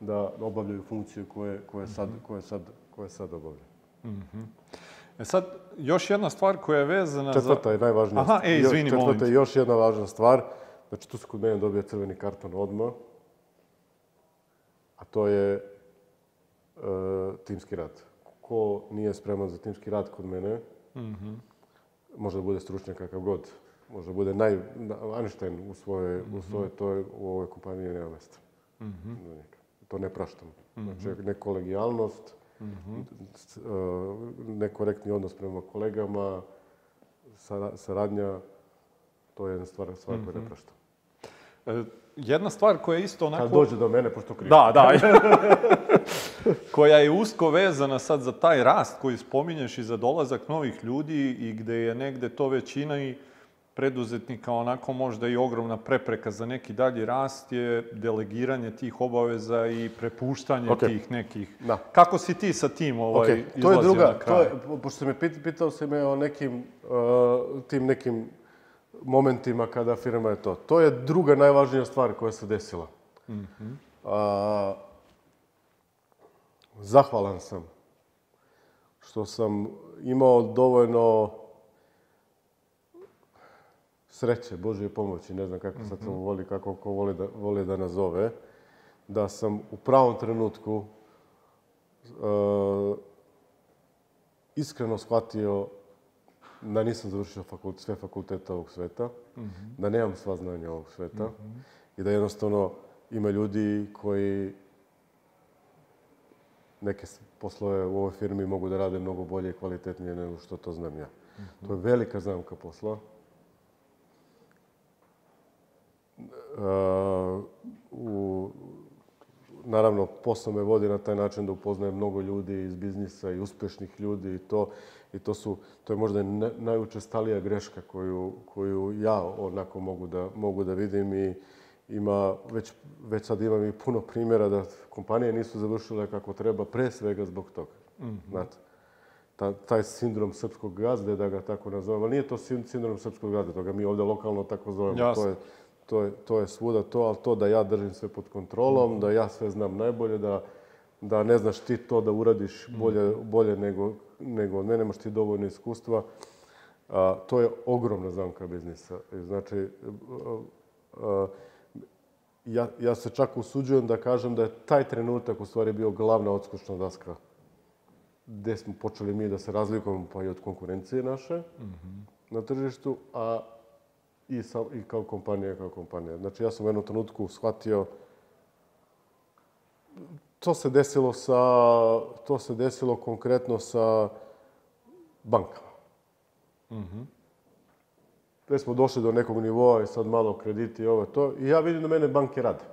-hmm. da obavljaju funkciju koje, koje, sad, mhm. koje, sad, koje sad obavljaju. Mm -hmm. E sad, još jedna stvar koja je vezana četvrta za... Četvrta je najvažnija stvar. Aha, e, izvini, molim Četvrta je još jedna važna stvar. Znači, tu su kod mene dobio crveni karton odmah. A to je e, timski rad. Ko nije spreman za timski rad kod mene, mm -hmm. može da bude stručnjak kakav god. Može da bude naj... Einstein u svoje, mm -hmm. u mhm. svoje toj, u ovoj kompaniji nema mesta. Mm -hmm. To ne praštam. Mm -hmm. -hmm. nekorektni odnos prema kolegama, saradnja, to je jedna stvar, stvar koja ne mhm. prašta. E, jedna stvar koja je isto onako... Kad dođe do mene, pošto krivo. Da, da. koja je usko vezana sad za taj rast koji spominješ i za dolazak novih ljudi i gde je negde to većina i preduzetnika onako možda i ogromna prepreka za neki dalji rast je delegiranje tih obaveza i prepuštanje okay. tih nekih. Da. Kako si ti sa tim ovaj, okay. To je druga, to je, pošto si me pitao, pitao si me o nekim, uh, tim nekim momentima kada firma je to. To je druga najvažnija stvar koja se desila. Mm -hmm. uh, zahvalan sam što sam imao dovoljno sreće, Božje pomoći, ne znam kako mm -hmm. sad sam mhm. voli, kako ko voli da, voli da nazove, da sam u pravom trenutku uh, iskreno shvatio da nisam završio fakult, sve fakultete ovog sveta, mm -hmm. da nemam sva znanja ovog sveta mm -hmm. i da jednostavno ima ljudi koji neke poslove u ovoj firmi mogu da rade mnogo bolje i kvalitetnije nego što to znam ja. Mm -hmm. To je mhm. velika zamka posla. Mm u, naravno, posao me vodi na taj način da upoznajem mnogo ljudi iz biznisa i uspešnih ljudi i to, i to, su, to je možda najučestalija greška koju, koju ja onako mogu da, mogu da vidim i ima, već, već sad imam i puno primjera da kompanije nisu završile kako treba, pre svega zbog toga. Mm -hmm. Znate, ta, taj sindrom srpskog gazde, da ga tako nazovem, ali nije to sindrom srpskog gazde, to ga mi ovde lokalno tako zovemo. Jasne. To je, to je, to je svuda to, ali to da ja držim sve pod kontrolom, mhm. da ja sve znam najbolje, da, da ne znaš ti to da uradiš mhm. bolje, bolje nego, nego od mene, nemaš ti dovoljno iskustva. A, to je ogromna zamka biznisa. Znači, a, a, ja, ja se čak usuđujem da kažem da je taj trenutak u stvari bio glavna odskušna daska gde smo počeli mi da se razlikujemo pa i od konkurencije naše mm -hmm. na tržištu, a i, sa, i kao kompanija, kao kompanija. Znači, ja sam u jednom trenutku shvatio to se desilo sa, to se desilo konkretno sa bankama. Mhm. Mm Te smo došli do nekog nivoa i sad malo krediti i ovo to. I ja vidim da mene banke rade.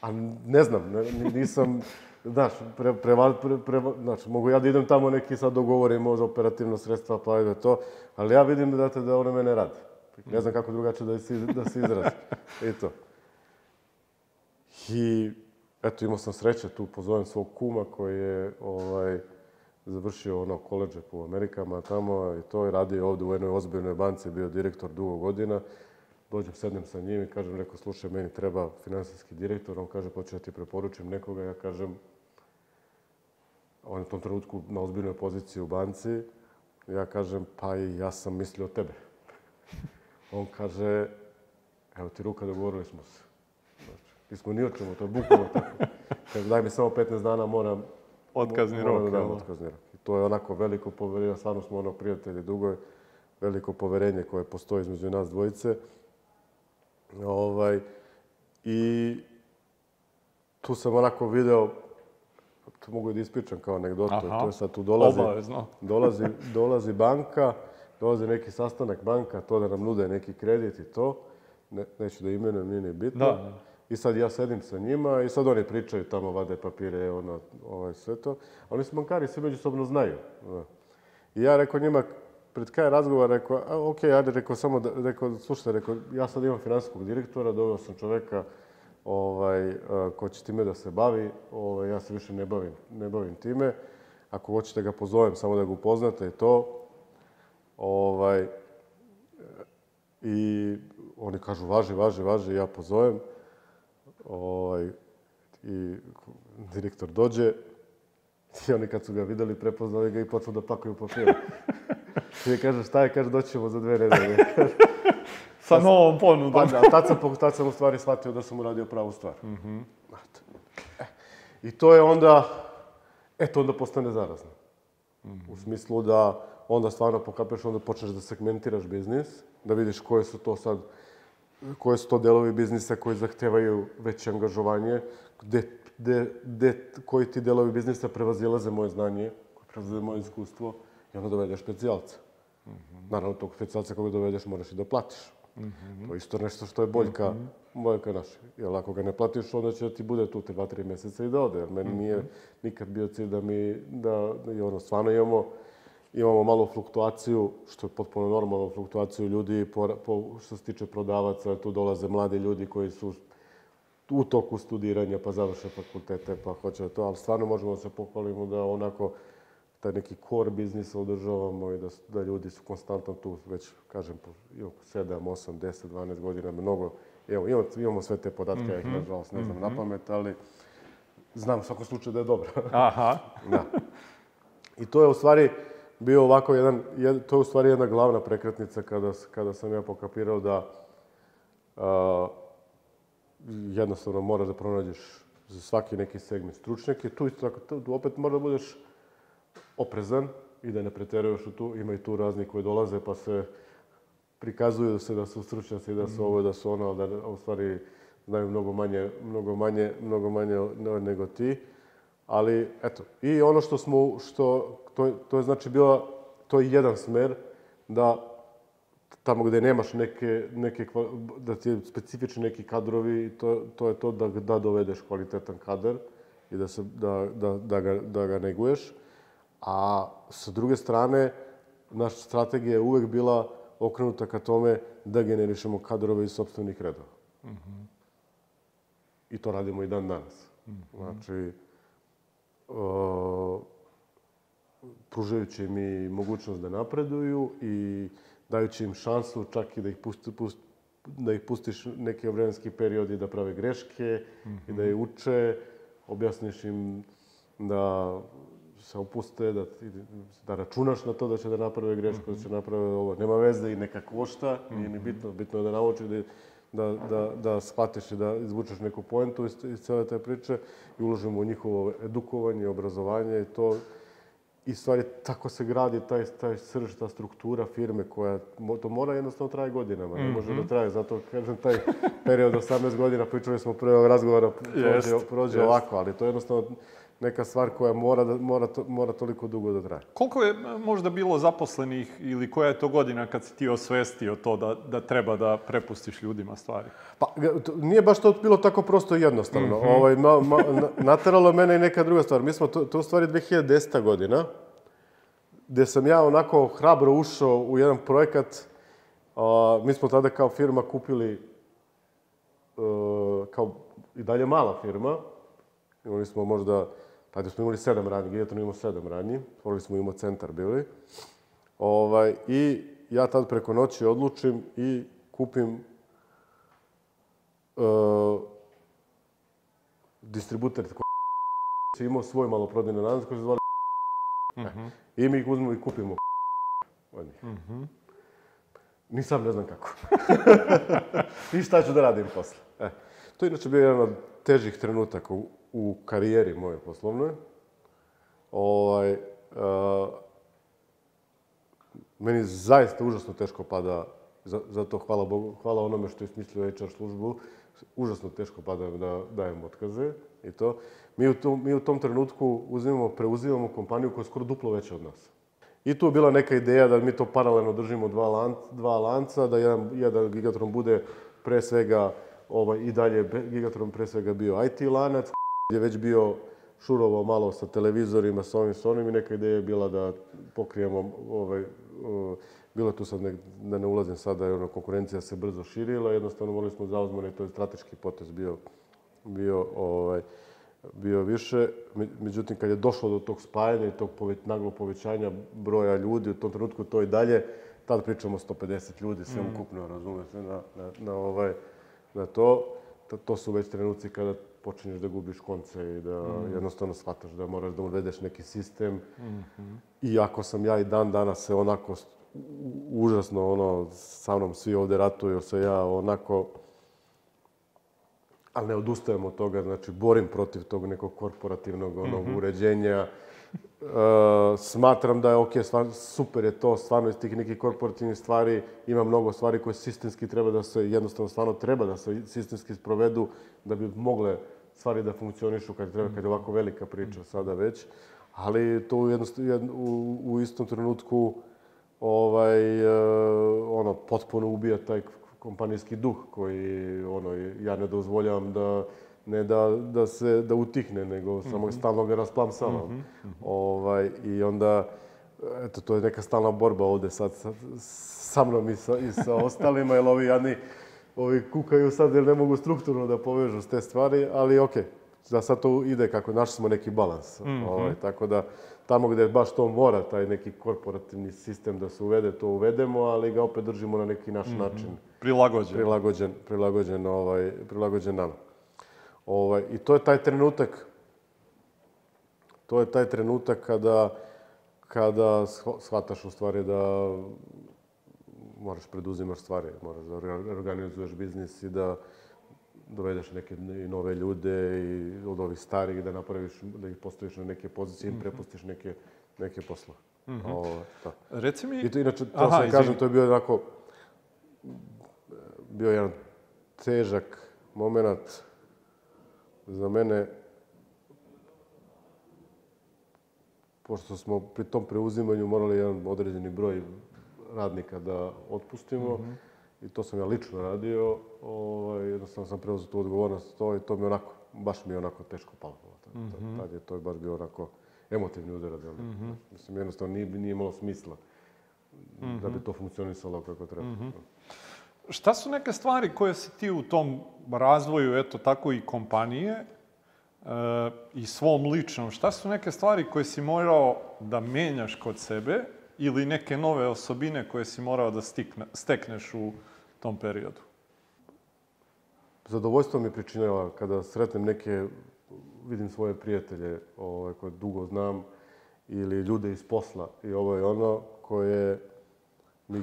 A ne znam, ne, nisam, znaš, pre, preva, pre, pre, znači, mogu ja da idem tamo neki sad dogovorimo za operativno sredstva, pa ide to, ali ja vidim da, te, da one mene rade. Ne znam kako drugačije da se, da se izrazi. Eto. I, eto, imao sam sreće tu, pozovem svog kuma koji je, ovaj, završio ono koleđe po Amerikama tamo i to je radio ovde u jednoj ozbiljnoj banci, bio direktor dugo godina. Dođem, sednem sa njim i kažem, rekao, slušaj, meni treba finansijski direktor. On kaže, hoću pa da ti preporučim nekoga. Ja kažem, on je u tom trenutku na ozbiljnoj poziciji u banci. Ja kažem, pa i ja sam mislio o tebe on kaže, evo ti ruka, dogovorili smo se. Znači, nismo ni o to je bukvalno tako. Kaže, daj mi samo 15 dana, moram... Otkazni moram rok, da dam da? otkazni rok. I to je onako veliko poverenje, stvarno smo ono prijatelji dugo, veliko poverenje koje postoji između nas dvojice. Ovaj, I tu sam onako video, to mogu da ispričam kao anegdotu, to je sad tu dolazi, obavezno. dolazi, dolazi banka, dolaze neki sastanak banka, to da nam nude neki kredit i to, ne, neću da imenujem, nije ni bitno. Da. da. I sad ja sedim sa njima i sad oni pričaju tamo, vade papire, ono, ovaj, sve to. A oni su bankari, svi međusobno znaju. I ja rekao njima, pred kraj razgovora, rekao, a, ok, ajde, rekao, samo, da, rekao, slušajte, rekao, ja sad imam finansijskog direktora, doveo sam čoveka ovaj, a, ko će time da se bavi, ovaj, ja se više ne bavim, ne bavim time. Ako hoćete ga pozovem, samo da ga upoznate i to, Ovaj, e, I oni kažu, važi, važi, važi, ja pozovem. Ovaj, I direktor dođe, I oni kad su ga videli, prepoznali ga i počeli da pakuju papir. I kaže, šta je, kaže, doćemo za dve nedelje. Sa novom ponudom. Pa da, tad sam, tad sam u stvari shvatio da sam uradio pravu stvar. Mm -hmm. e. I to je onda, eto, onda postane zarazno. Mm -hmm. U smislu da onda stvarno pokapiraš, onda počneš da segmentiraš biznis, da vidiš koje su to sad, koje su to delovi biznisa koji zahtevaju veće angažovanje, gde, gde, gde, koji ti delovi biznisa prevazilaze moje znanje, koji prevazilaze moje iskustvo, i onda dovedeš specijalca. Mm -hmm. Naravno, tog specijalca koga dovedeš moraš i da platiš. Mm -hmm. To je isto nešto što je boljka, mm -hmm. boljka naša. Jer ako ga ne platiš, onda će da ti bude tu te dva, meseca i da ode. Jer meni mm -hmm. nije nikad bio cilj da mi, da, da i ono, stvarno imamo imamo malo fluktuaciju, što je potpuno normalno, fluktuaciju ljudi po, po, što se tiče prodavaca, tu dolaze mladi ljudi koji su u toku studiranja, pa završe fakultete, pa hoće da to, ali stvarno možemo da se pohvalimo da onako taj neki core biznis održavamo i da, da ljudi su konstantno tu već, kažem, po 7, 8, 10, 12 godina, mnogo. Evo, imamo, imamo sve te podatke, mm -hmm. ja ih mhm. nažalost ne znam mm -hmm. na pamet, ali znam u svakom slučaju da je dobro. Aha. da. I to je u stvari, bio ovako jedan, jed, to je u stvari jedna glavna prekretnica kada, kada sam ja pokapirao da uh, jednostavno moraš da pronađeš za svaki neki segment stručnjake. Tu isto tako, tu opet moraš da budeš oprezan i da ne preteruješ u tu. Ima i tu razni koji dolaze pa se prikazuju da se da su stručnjaci, da su mhm. ovo, da su ono, da, da u stvari znaju mnogo manje, mnogo manje, mnogo manje nego ti. Ali, eto, i ono što smo, što to, to je znači bila, to je jedan smer, da tamo gde nemaš neke, neke da ti je specifični neki kadrovi, to, to je to da, da dovedeš kvalitetan kadar i da, se, da, da, da, ga, da ga neguješ. A sa druge strane, naša strategija je uvek bila okrenuta ka tome da generišemo kadrove iz sobstvenih redova. Mm -hmm. I to radimo i dan danas. Mm -hmm. Znači, o, pružajući im i mogućnost da napreduju i dajući im šansu čak i da ih pusti, pusti, da ih pustiš neke vremenski periodi da prave greške mm -hmm. i da je uče, objasniš im da se opuste, da, da računaš na to da će da naprave grešku, mm -hmm. da će da naprave ovo. Nema veze i neka košta, mm -hmm. nije ni bitno, bitno je da nauči da, da, da, da shvatiš i da izvučeš neku poentu iz, iz cele te priče i uložimo u njihovo edukovanje, i obrazovanje i to i stvari tako se gradi taj, taj srž, ta struktura firme koja, to mora jednostavno traje godinama, mm -hmm. ne može da mhm. traje, zato kažem taj period 18 godina, pričali smo prvo razgovora, prođe, yes, prođe yes. ovako, ali to jednostavno neka stvar koja mora, da, mora, to, mora toliko dugo da traje. Koliko je eh, možda bilo zaposlenih ili koja je to godina kad si ti osvestio to da, da treba da prepustiš ljudima stvari? Pa, nije baš to bilo tako prosto i jednostavno. Mm -hmm. ovaj, ma, ma, nateralo mene i neka druga stvar. Mi smo, to, to u stvari 2010. godina, gde sam ja onako hrabro ušao u jedan projekat. A, mi smo tada kao firma kupili, a, eh, kao i dalje mala firma, imali smo možda Tada pa smo imali sedam radnji, Gigatron imao sedam radnji, otvorili smo imao centar bili. Ovaj, I ja tad preko noći odlučim i kupim uh, distributer koji je imao svoj maloprodajni lanac koji se zvali mm -hmm. E, I mi ih uzmemo i kupimo od njih. Mm -hmm. Ni sam ne znam kako. I šta ću da radim posle. E. To je inače bio jedan od težih trenutaka u, u karijeri moje poslovnoj, ovaj, a, e, meni zaista užasno teško pada, zato hvala Bogu, hvala onome što je smislio HR službu, užasno teško pada da dajem otkaze i to. Mi u, tom, mi u tom trenutku uzimamo, preuzimamo kompaniju koja je skoro duplo veća od nas. I tu je bila neka ideja da mi to paralelno držimo dva, lan, dva lanca, da jedan, jedan Gigatron bude pre svega, ovaj, i dalje Gigatron pre svega bio IT lanac, je već bio šurovao malo sa televizorima, sa ovim, sa onim i neka ideja je bila da pokrijemo ovaj, bilo je tu sad, nek, da ne ulazim sada, da ono, konkurencija se brzo širila, jednostavno morali smo i to je strateški potez bio, bio, ovaj, bio više. Međutim, kad je došlo do tog spajanja i tog poveć, naglo povećanja broja ljudi, u tom trenutku to i dalje, tad pričamo 150 ljudi, sve mm. ukupno, razumete, na, na, na, ovaj, na to. To su već trenuci kada počinješ da gubiš konce i da mm. jednostavno shvataš da moraš da uvedeš neki sistem. Mm -hmm. Iako sam ja i dan danas se onako užasno ono, sa mnom svi ovde ratuju se ja onako ali ne odustajem od toga, znači borim protiv tog nekog korporativnog onog mm -hmm. uređenja Uh, smatram da je ok, stvarno, super je to, stvarno iz tih nekih korporativnih stvari ima mnogo stvari koje sistemski treba da se, jednostavno stvarno treba da se sistemski sprovedu da bi mogle stvari da funkcionišu kad treba, kad je ovako velika priča sada već, ali to u, jedno, u, u istom trenutku ovaj, eh, ono, potpuno ubija taj kompanijski duh koji, ono, ja ne dozvoljavam da ne da, da se da utihne, nego samo mm -hmm. stalno ga rasplamsava. Mm -hmm. ovaj, I onda, eto, to je neka stalna borba ovde sad sa, sa mnom i sa, i sa ostalima, jer ovi jadni, ovi kukaju sad jer ne mogu strukturno da povežu s te stvari, ali okej, okay, da sad to ide kako, našli smo neki balans. Mm -hmm. ovaj, tako da, tamo gde baš to mora, taj neki korporativni sistem da se uvede, to uvedemo, ali ga opet držimo na neki naš mm -hmm. način. Prilagođen. Prilagođen, prilagođen, ovaj, prilagođen nama. Ovaj, I to je taj trenutak, to je taj trenutak kada, kada shvataš u stvari da moraš preduzimaš stvari, moraš da organizuješ biznis i da dovedeš neke nove ljude i od ovih starih da napraviš, da ih postaviš na neke pozicije i mhm. prepustiš neke, neke poslove. Mm -hmm. Ovo, da. Reci mi... I to, inače, to Aha, sam kažem, to je bio onako... Bio jedan težak moment za mene, pošto smo pri tom preuzimanju morali jedan određeni broj radnika da otpustimo, mm -hmm. i to sam ja lično radio, ovaj, jednostavno sam preuzeo tu odgovornost to i to mi onako, baš mi je onako teško palo. Mm -hmm. Tad je to baš bio onako emotivni udarac. Mm -hmm. Mislim, jednostavno nije, nije imalo smisla mm -hmm. da bi mhm. to funkcionisalo kako treba. Mm -hmm. Šta su neke stvari koje si ti u tom razvoju, eto tako i kompanije, e, i svom ličnom, šta su neke stvari koje si morao da menjaš kod sebe ili neke nove osobine koje si morao da stikne, stekneš u tom periodu? Zadovoljstvo mi pričinjava kada sretnem neke, vidim svoje prijatelje ovaj, koje dugo znam, ili ljude iz posla i ovo je ono koje mi,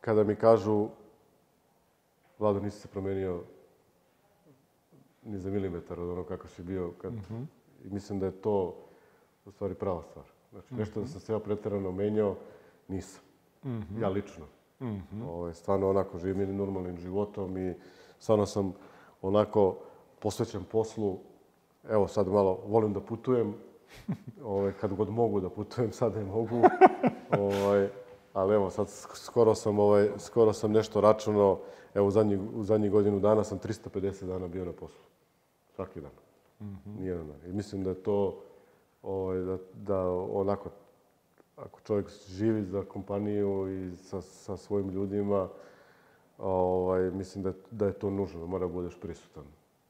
kada mi kažu Vlado, nisi se promenio ni za milimetar od ono kakav si bio kad... Mm -hmm. I mislim da je to, u stvari, prava stvar. Znači, mhm. nešto da sam se ja pretarano menjao, nisam. Mm -hmm. Ja lično. Mm -hmm. Ove, ovaj, stvarno, onako, živim jednim normalnim životom i stvarno sam onako posvećen poslu. Evo, sad malo, volim da putujem. Ove, ovaj, kad god mogu da putujem, sad ne mogu. Ove, ovaj, ali evo, sad skoro sam, ovaj, skoro sam nešto računao Evo, u zadnjih, zadnjih godinu dana sam 350 dana bio na poslu. Svaki dan. Mm -hmm. Nijedan dan. I mislim da je to, ovaj, da, da onako, ako čovjek živi za kompaniju i sa, sa svojim ljudima, ovaj, mislim da, da je to nužno, da mora da budeš prisutan.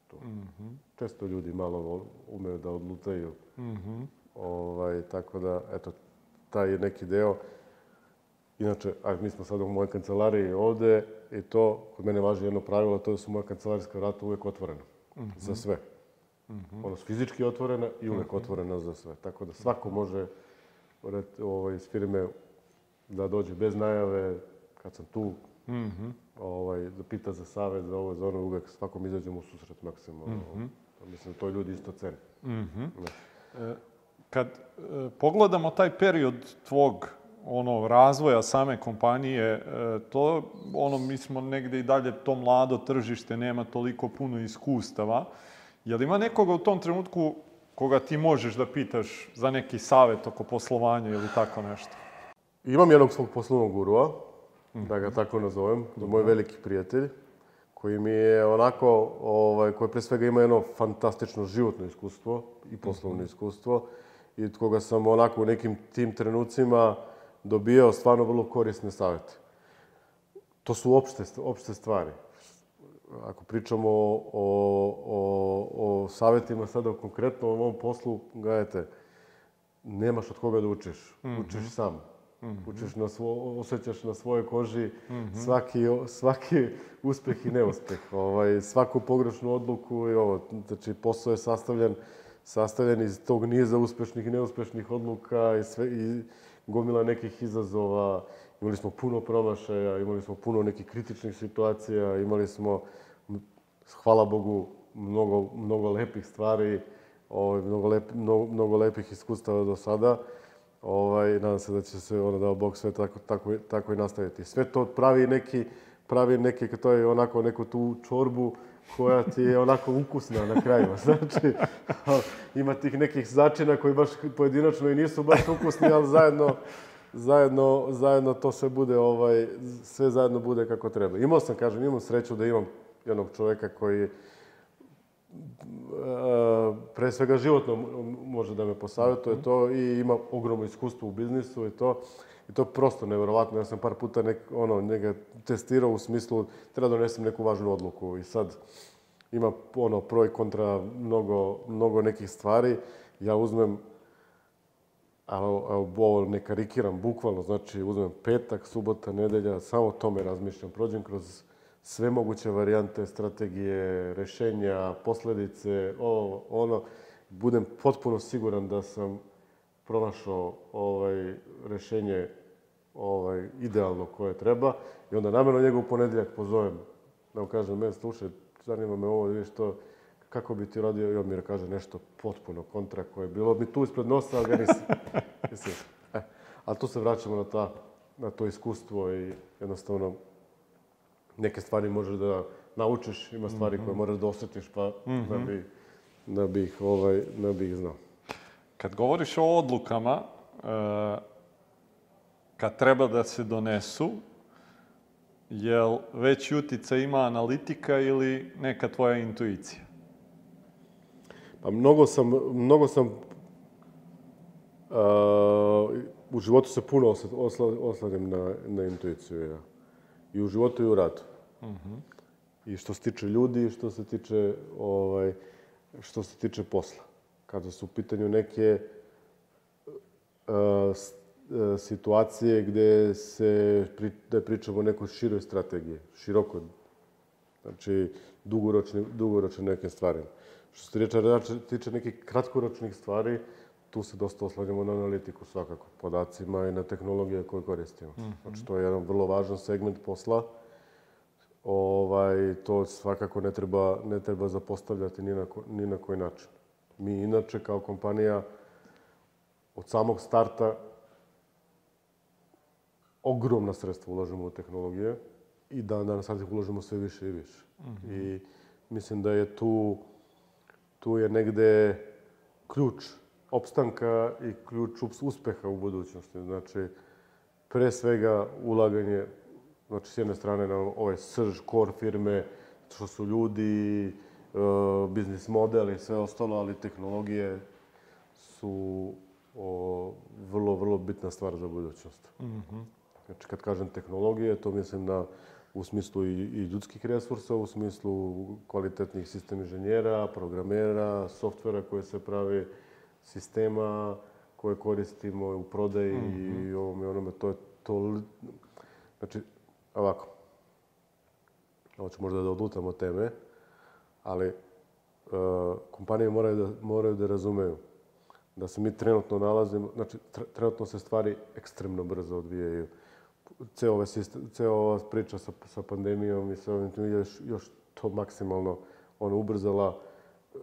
Tu. Mm Često ljudi malo umeju da odlutaju. Mm ovaj, tako da, eto, taj je neki deo. Inače, a mi smo sad u mojoj kancelariji ovde, i to kod mene važi jedno pravilo, to da su moja kancelarijska vrata uvek otvorena mm -hmm. za sve. Mm -hmm. Ono, fizički otvorena i uvek mm -hmm. otvorena za sve. Tako da svako može ovaj, iz firme da dođe bez najave, kad sam tu, mm -hmm. ovaj, da pita za savjet, za ovo, za ono, uvek svakom izađemo u susret maksimalno. Mm -hmm. Ovo, mislim, to ljudi isto cene. Mm -hmm. Ne. Kad e, pogledamo taj period tvog ono razvoja same kompanije, e, to ono mi smo negde i dalje to mlado tržište nema toliko puno iskustava. li ima nekoga u tom trenutku koga ti možeš da pitaš za neki savet oko poslovanja ili tako nešto? Imam jednog svog poslovnog gurua, da ga mhm. tako nazovem, da moj veliki prijatelj, koji mi je onako, ovaj, koji pre svega ima jedno fantastično životno iskustvo i poslovno mhm. iskustvo, i od koga sam onako u nekim tim trenucima dobijao stvarno vrlo korisne savete. To su opšte, opšte stvari. Ako pričamo o, o, o, savetima sada konkretno o ovom poslu, gledajte, nemaš od koga da učiš. Mm -hmm. Učiš sam. Mm -hmm. Učiš na svo, osjećaš na svojoj koži mm -hmm. svaki, svaki uspeh i neuspeh, ovaj, svaku pogrešnu odluku i ovo. Znači, posao je sastavljen, sastavljen iz tog niza uspešnih i neuspešnih odluka i sve, i, gomila nekih izazova, imali smo puno promašaja, imali smo puno nekih kritičnih situacija, imali smo, hvala Bogu, mnogo, mnogo lepih stvari, ovaj, mnogo, lep, mnogo, mnogo lepih iskustava do sada. Ovaj, nadam se da će se, ono, dao Bog sve tako, tako, tako i nastaviti. Sve to pravi neki, pravi neki, to je onako neku tu čorbu koja ti je onako ukusna na kraju. Znači, ima tih nekih začina koji baš pojedinačno i nisu baš ukusni, ali zajedno, zajedno, zajedno to sve bude, ovaj, sve zajedno bude kako treba. Imao sam, kažem, imam sreću da imam jednog čoveka koji e, pre svega životno može da me posavetuje to i ima ogromno iskustvo u biznisu i to. I to je prosto nevjerovatno. Ja sam par puta nek, ono, njega testirao u smislu treba da donesem neku važnu odluku i sad ima ono pro i kontra mnogo, mnogo nekih stvari. Ja uzmem ali ovo ne karikiram, bukvalno, znači uzmem petak, subota, nedelja, samo o tome razmišljam. Prođem kroz sve moguće varijante, strategije, rešenja, posledice, ovo, ono. Budem potpuno siguran da sam pronašao ovaj rešenje ovaj, idealno koje treba. I onda namerno njega u ponedeljak pozovem. Da mu kažem, me, slušaj, zanima me ovo, da vidiš to, kako bi ti radio? I on mi kaže nešto potpuno kontra koje je bilo mi tu ispred nosa, ali ga nisam. Mislim, e. Ali tu se vraćamo na, ta, na to iskustvo i jednostavno neke stvari možeš da naučiš, ima stvari mm -hmm. koje moraš da osjetiš, pa mm -hmm. da, mhm. bi, da, bi ih, ovaj, da bi ih znao. Kad govoriš o odlukama, uh, kad treba da se donesu, jel veći utica ima analitika ili neka tvoja intuicija? Pa mnogo sam, mnogo sam uh, u životu se puno osla, osla, oslanjam na, na intuiciju. Ja. I u životu i u radu. Uh mhm. -huh. I što se tiče ljudi što se tiče, ovaj, što se tiče posla. Kada su u pitanju neke uh, E, situacije gde se, da pričamo o nekoj široj strategiji, široko, znači dugoročne, dugoročne neke stvari. Što se tiče, tiče nekih kratkoročnih stvari, tu se dosta oslanjamo na analitiku svakako, podacima i na tehnologije koje koristimo. Mm -hmm. Znači, to je jedan vrlo važan segment posla. Ovaj, to svakako ne treba, ne treba zapostavljati ni na, ko, ni na koji način. Mi inače kao kompanija od samog starta ogromna sredstva ulažemo u tehnologije i dan danas sad ih ulažemo sve više i više. Mm -hmm. I mislim da je tu, tu je negde ključ opstanka i ključ uspeha u budućnosti. Znači, pre svega ulaganje, znači s jedne strane na ovaj srž, kor firme, što su ljudi, e, biznis model i sve ostalo, ali tehnologije su o, vrlo, vrlo bitna stvar za budućnost. Mm -hmm. Znači, kad kažem tehnologije, to mislim na u smislu i, i ljudskih resursa, u smislu kvalitetnih sistem inženjera, programera, softvera koje se pravi, sistema koje koristimo u prodaji mm -hmm. i mhm. ovome i onome. To je to... Znači, ovako. Ovo možda da odlutam od teme, ali Uh, kompanije moraju da, moraju da razumeju da se mi trenutno nalazimo, znači trenutno se stvari ekstremno brzo odvijaju ceo ova, ceo ova priča sa, sa pandemijom i sa ovim tim još, još to maksimalno ono, ubrzala e,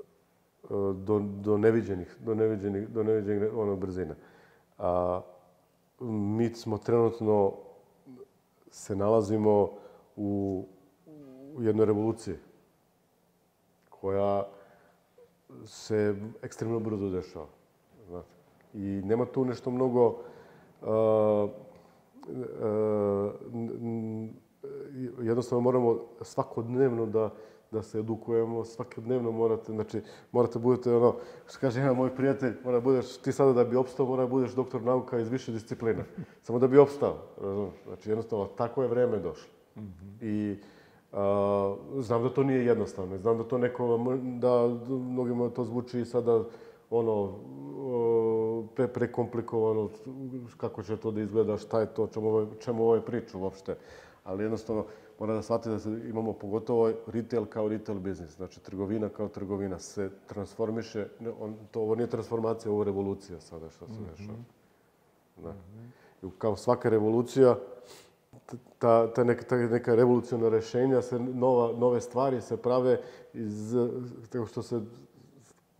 do, do neviđenih, do neviđenih, do neviđenih ono, brzina. A, mi smo trenutno se nalazimo u, u jednoj revoluciji koja se ekstremno brzo dešava. Znate. I nema tu nešto mnogo uh, E, e, jednostavno moramo svakodnevno da da se edukujemo, svakodnevno morate, znači, morate budete ono, što kaže jedan moj prijatelj, mora budeš, ti sada da bi opstao, mora budeš doktor nauka iz više disciplina. Samo da bi opstao, razumiješ? Znači, jednostavno, tako je vreme došlo. Mm -hmm. I a, znam da to nije jednostavno, znam da to neko, da mnogima to zvuči sada, ono, pre, prekomplikovano kako će to da izgleda, šta je to, čemu ovo, ovaj, čemu ovo je priča uopšte. Ali jednostavno, mora da shvatite da se, imamo pogotovo ovaj retail kao retail biznis, znači trgovina kao trgovina se transformiše, ne, on, to, ovo nije transformacija, ovo je revolucija sada što se mhm. dešava. Mm -hmm. Da. I kao svaka revolucija, ta, ta, neka, ta neka revoluciona rešenja, se nova, nove stvari se prave iz, tako što se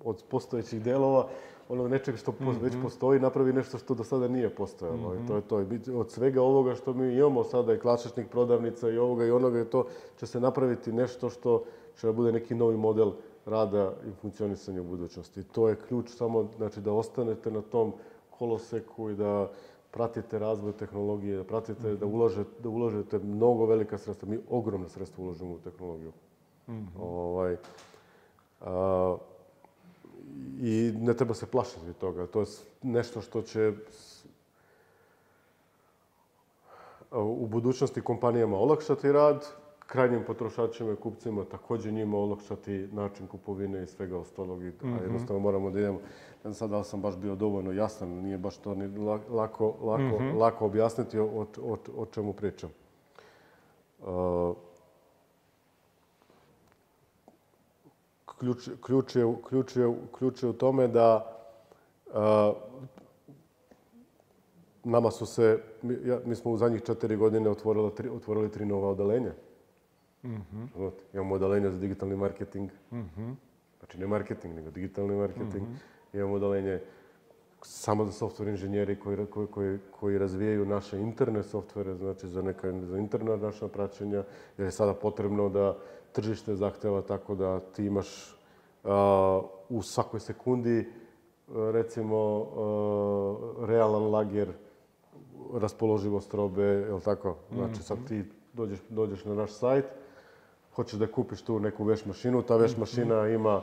od postojećih delova ono nečeg što mm-hmm. već mhm. postoji, napravi nešto što do sada nije postojalo. Mm-hmm. I to je mhm. to. I od svega ovoga što mi imamo sada i klasičnih prodavnica i ovoga i onoga i to će se napraviti nešto što će da bude neki novi model rada i funkcionisanja u budućnosti. I to je ključ samo znači, da ostanete na tom koloseku i da pratite razvoj tehnologije, da pratite, mm-hmm. da, mhm. ulažete, da ulažete mnogo velika sredstva. Mi ogromna sredstva ulažemo u tehnologiju. Mm-hmm. Ovaj, a, i ne treba se plašiti toga. To je nešto što će u budućnosti kompanijama olakšati rad, krajnjim potrošačima i kupcima takođe njima olakšati način kupovine i svega ostalog. Mm -hmm. A mhm. jednostavno moramo da idemo. Ne znam sad da sam baš bio dovoljno jasan, nije baš to ni lako, lako, mm -hmm. lako objasniti o, o, o čemu pričam. Uh, ključ, ključ, je, ključ, je, u tome da uh, nama su se, mi, ja, mi smo u zadnjih četiri godine otvorili tri, otvorili tri nova odelenja. Mm -hmm. Imamo odelenje za digitalni marketing, mm -hmm. znači ne marketing, nego digitalni marketing. Mm -hmm. Imamo odelenje samo za software inženjeri koji, koji, koji, koji razvijaju naše interne softvere, znači za neka za interna naša praćenja, jer je sada potrebno da tržište zahteva tako da ti imaš uh, u svakoj sekundi recimo uh, realan lager raspoloživost robe, je tako? Znači sad ti dođeš, dođeš na naš sajt, hoćeš da kupiš tu neku veš mašinu, ta veš mhm. mašina ima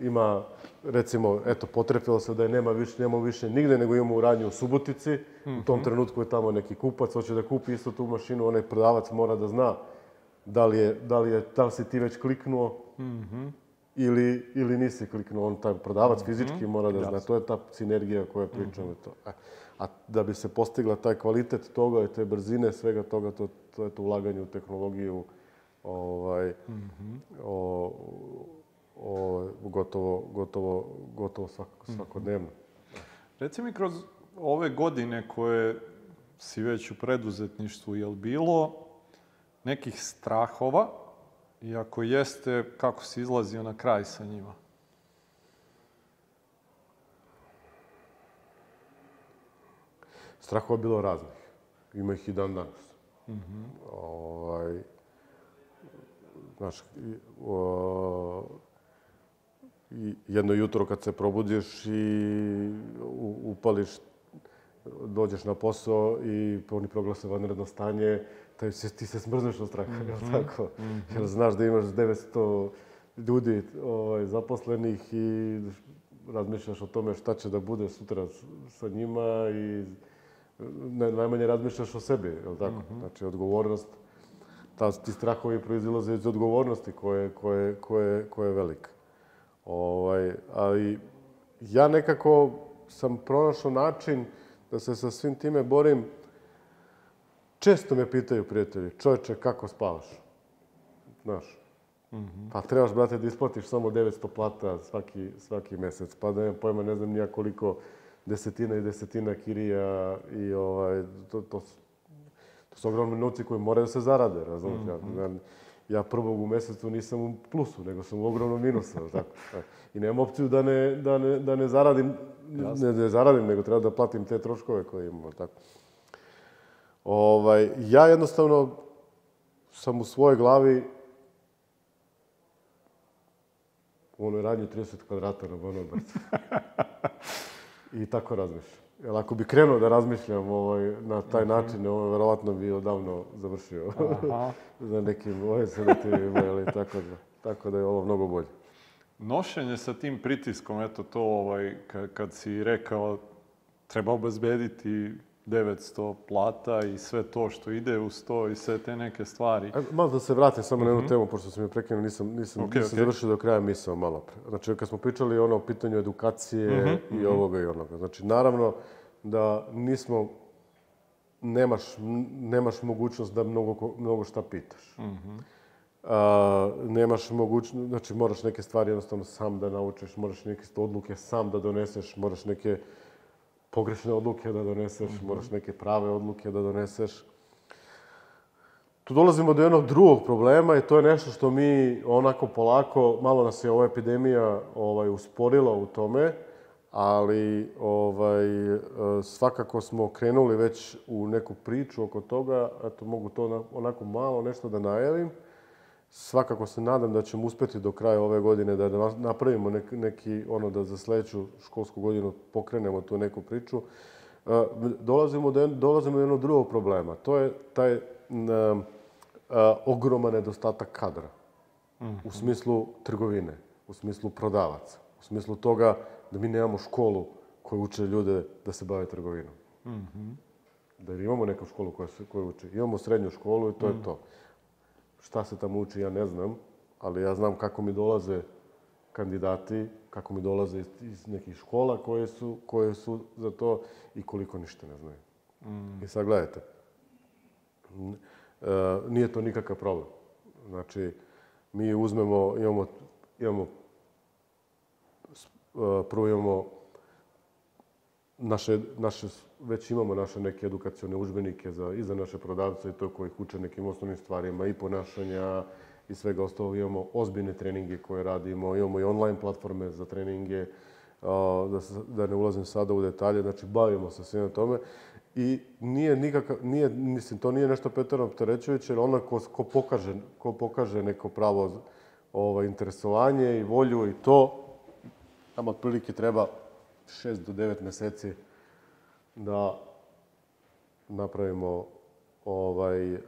ima, recimo, eto, potrefilo se da je nema više, nema više nigde, nego imamo u radnju u Subotici, u tom mhm. trenutku je tamo neki kupac, hoće da kupi isto tu mašinu, onaj prodavac mora da zna da li je, da li je, da li si ti već kliknuo, mm ili, ili nisi kliknuo, on taj prodavac mhm. fizički mora da zna, to je ta sinergija o pričamo. Mm to. Mhm. E, a da bi se postigla taj kvalitet toga i te brzine, svega toga, to, to je to ulaganje u tehnologiju, ovaj, mm -hmm. o, o, gotovo, gotovo, gotovo svak, mhm. svakodnevno. Reci mi, kroz ove godine koje si već u preduzetništvu, je li bilo nekih strahova i ako jeste, kako si izlazio na kraj sa njima? Strahova bilo raznih. Ima ih i dan danas. Mm -hmm. ovaj, znaš, o, jedno jutro kad se probudiš i upališ, dođeš na posao i oni proglase vanredno stanje, taj, se, ti se smrzneš od straha, mm -hmm. tako? Mm -hmm. Jer znaš da imaš 900 ljudi ovaj, zaposlenih i razmišljaš o tome šta će da bude sutra sa njima i najmanje razmišljaš o sebi, je li tako? Mm -hmm. Znači, odgovornost, ta, ti strahovi proizilaze iz odgovornosti koje, koje, koje, koje je velika. Ovaj, ali ja nekako sam pronašao način da se sa svim time borim. Često me pitaju prijatelji, čoveče, kako spavaš? Znaš, mm pa trebaš, brate, da isplatiš samo 900 plata svaki, svaki mesec. Pa da nemam pojma, ne znam nija koliko desetina i desetina kirija i ovaj, to, to, to su ogromne novci koje moraju da se zarade, razumiješ? Mm -hmm. ja, mhm ja prvog u mesecu nisam u plusu, nego sam u ogromnom minusu. tako. E, I nemam opciju da ne, da ne, da ne zaradim, ne, ne zaradim, nego treba da platim te troškove koje imamo. Tako. Ovaj, ja jednostavno sam u svojoj glavi u onoj radnji 30 kvadrata na Bonobarcu. i tako razmišljam. Jer ako bi krenuo da razmišljam ovaj, na taj mm -hmm. način, ovaj, verovatno bi odavno završio za nekim ovaj, sedativima ili tako da. Tako da je ovo mnogo bolje. Nošenje sa tim pritiskom, eto to ovaj, kad, kad si rekao treba obezbediti 900 plata i sve to što ide uz to i sve te neke stvari. E, malo da se vratim samo na jednu mhm. temu, pošto sam je prekinuo, nisam, nisam, okay, nisam okay. završio do kraja misao malo pre. Znači, kad smo pričali ono o pitanju edukacije mm -hmm. i mhm. ovoga i onoga. Znači, naravno da nismo, nemaš, nemaš mogućnost da mnogo, mnogo šta pitaš. Mm -hmm. A, nemaš mogućnost, znači moraš neke stvari jednostavno sam da naučiš, moraš neke odluke sam da doneseš, moraš neke uh, pogrešne odluke da doneseš, mm -hmm. moraš neke prave odluke da doneseš. Tu dolazimo do jednog drugog problema i to je nešto što mi onako polako, malo nas je ova epidemija ovaj, usporila u tome, ali ovaj, e, svakako smo krenuli već u neku priču oko toga, eto mogu to onako malo nešto da najavim. Svakako se nadam da ćemo uspeti do kraja ove godine da napravimo neki, neki ono da za sledeću školsku godinu pokrenemo tu neku priču. E, dolazimo, do, dolazimo do jednog drugog problema. To je taj na, a, e, ogroman nedostatak kadra. Mm -hmm. U mhm. smislu trgovine, u smislu prodavaca, u smislu toga da mi nemamo školu koja uče ljude da se bave trgovinom. Mm -hmm. Da imamo neku školu koja, se, koja uče. Imamo srednju školu i to mm -hmm. je mhm. to. Šta se tamo uči, ja ne znam, ali ja znam kako mi dolaze kandidati, kako mi dolaze iz, iz nekih škola koje su, koje su za to i koliko ništa ne znaju. Mm. I sad gledajte, e, nije to nikakav problem. Znači, mi uzmemo, imamo, imamo e, prvo imamo naše, naše već imamo naše neke edukacione učbenike za, i za naše prodavce i to koji ih uče nekim osnovnim stvarima i ponašanja i svega ostalog. Imamo ozbiljne treninge koje radimo, imamo i online platforme za treninge, da, da ne ulazim sada u detalje, znači bavimo se svima tome. I nije nikakav, nije, mislim, to nije nešto pretarno opterećujuće, jer ona ko, ko, pokaže, ko pokaže neko pravo ovo, ovaj, interesovanje i volju i to, tamo otprilike treba 6 do 9 meseci da napravimo ovaj, e,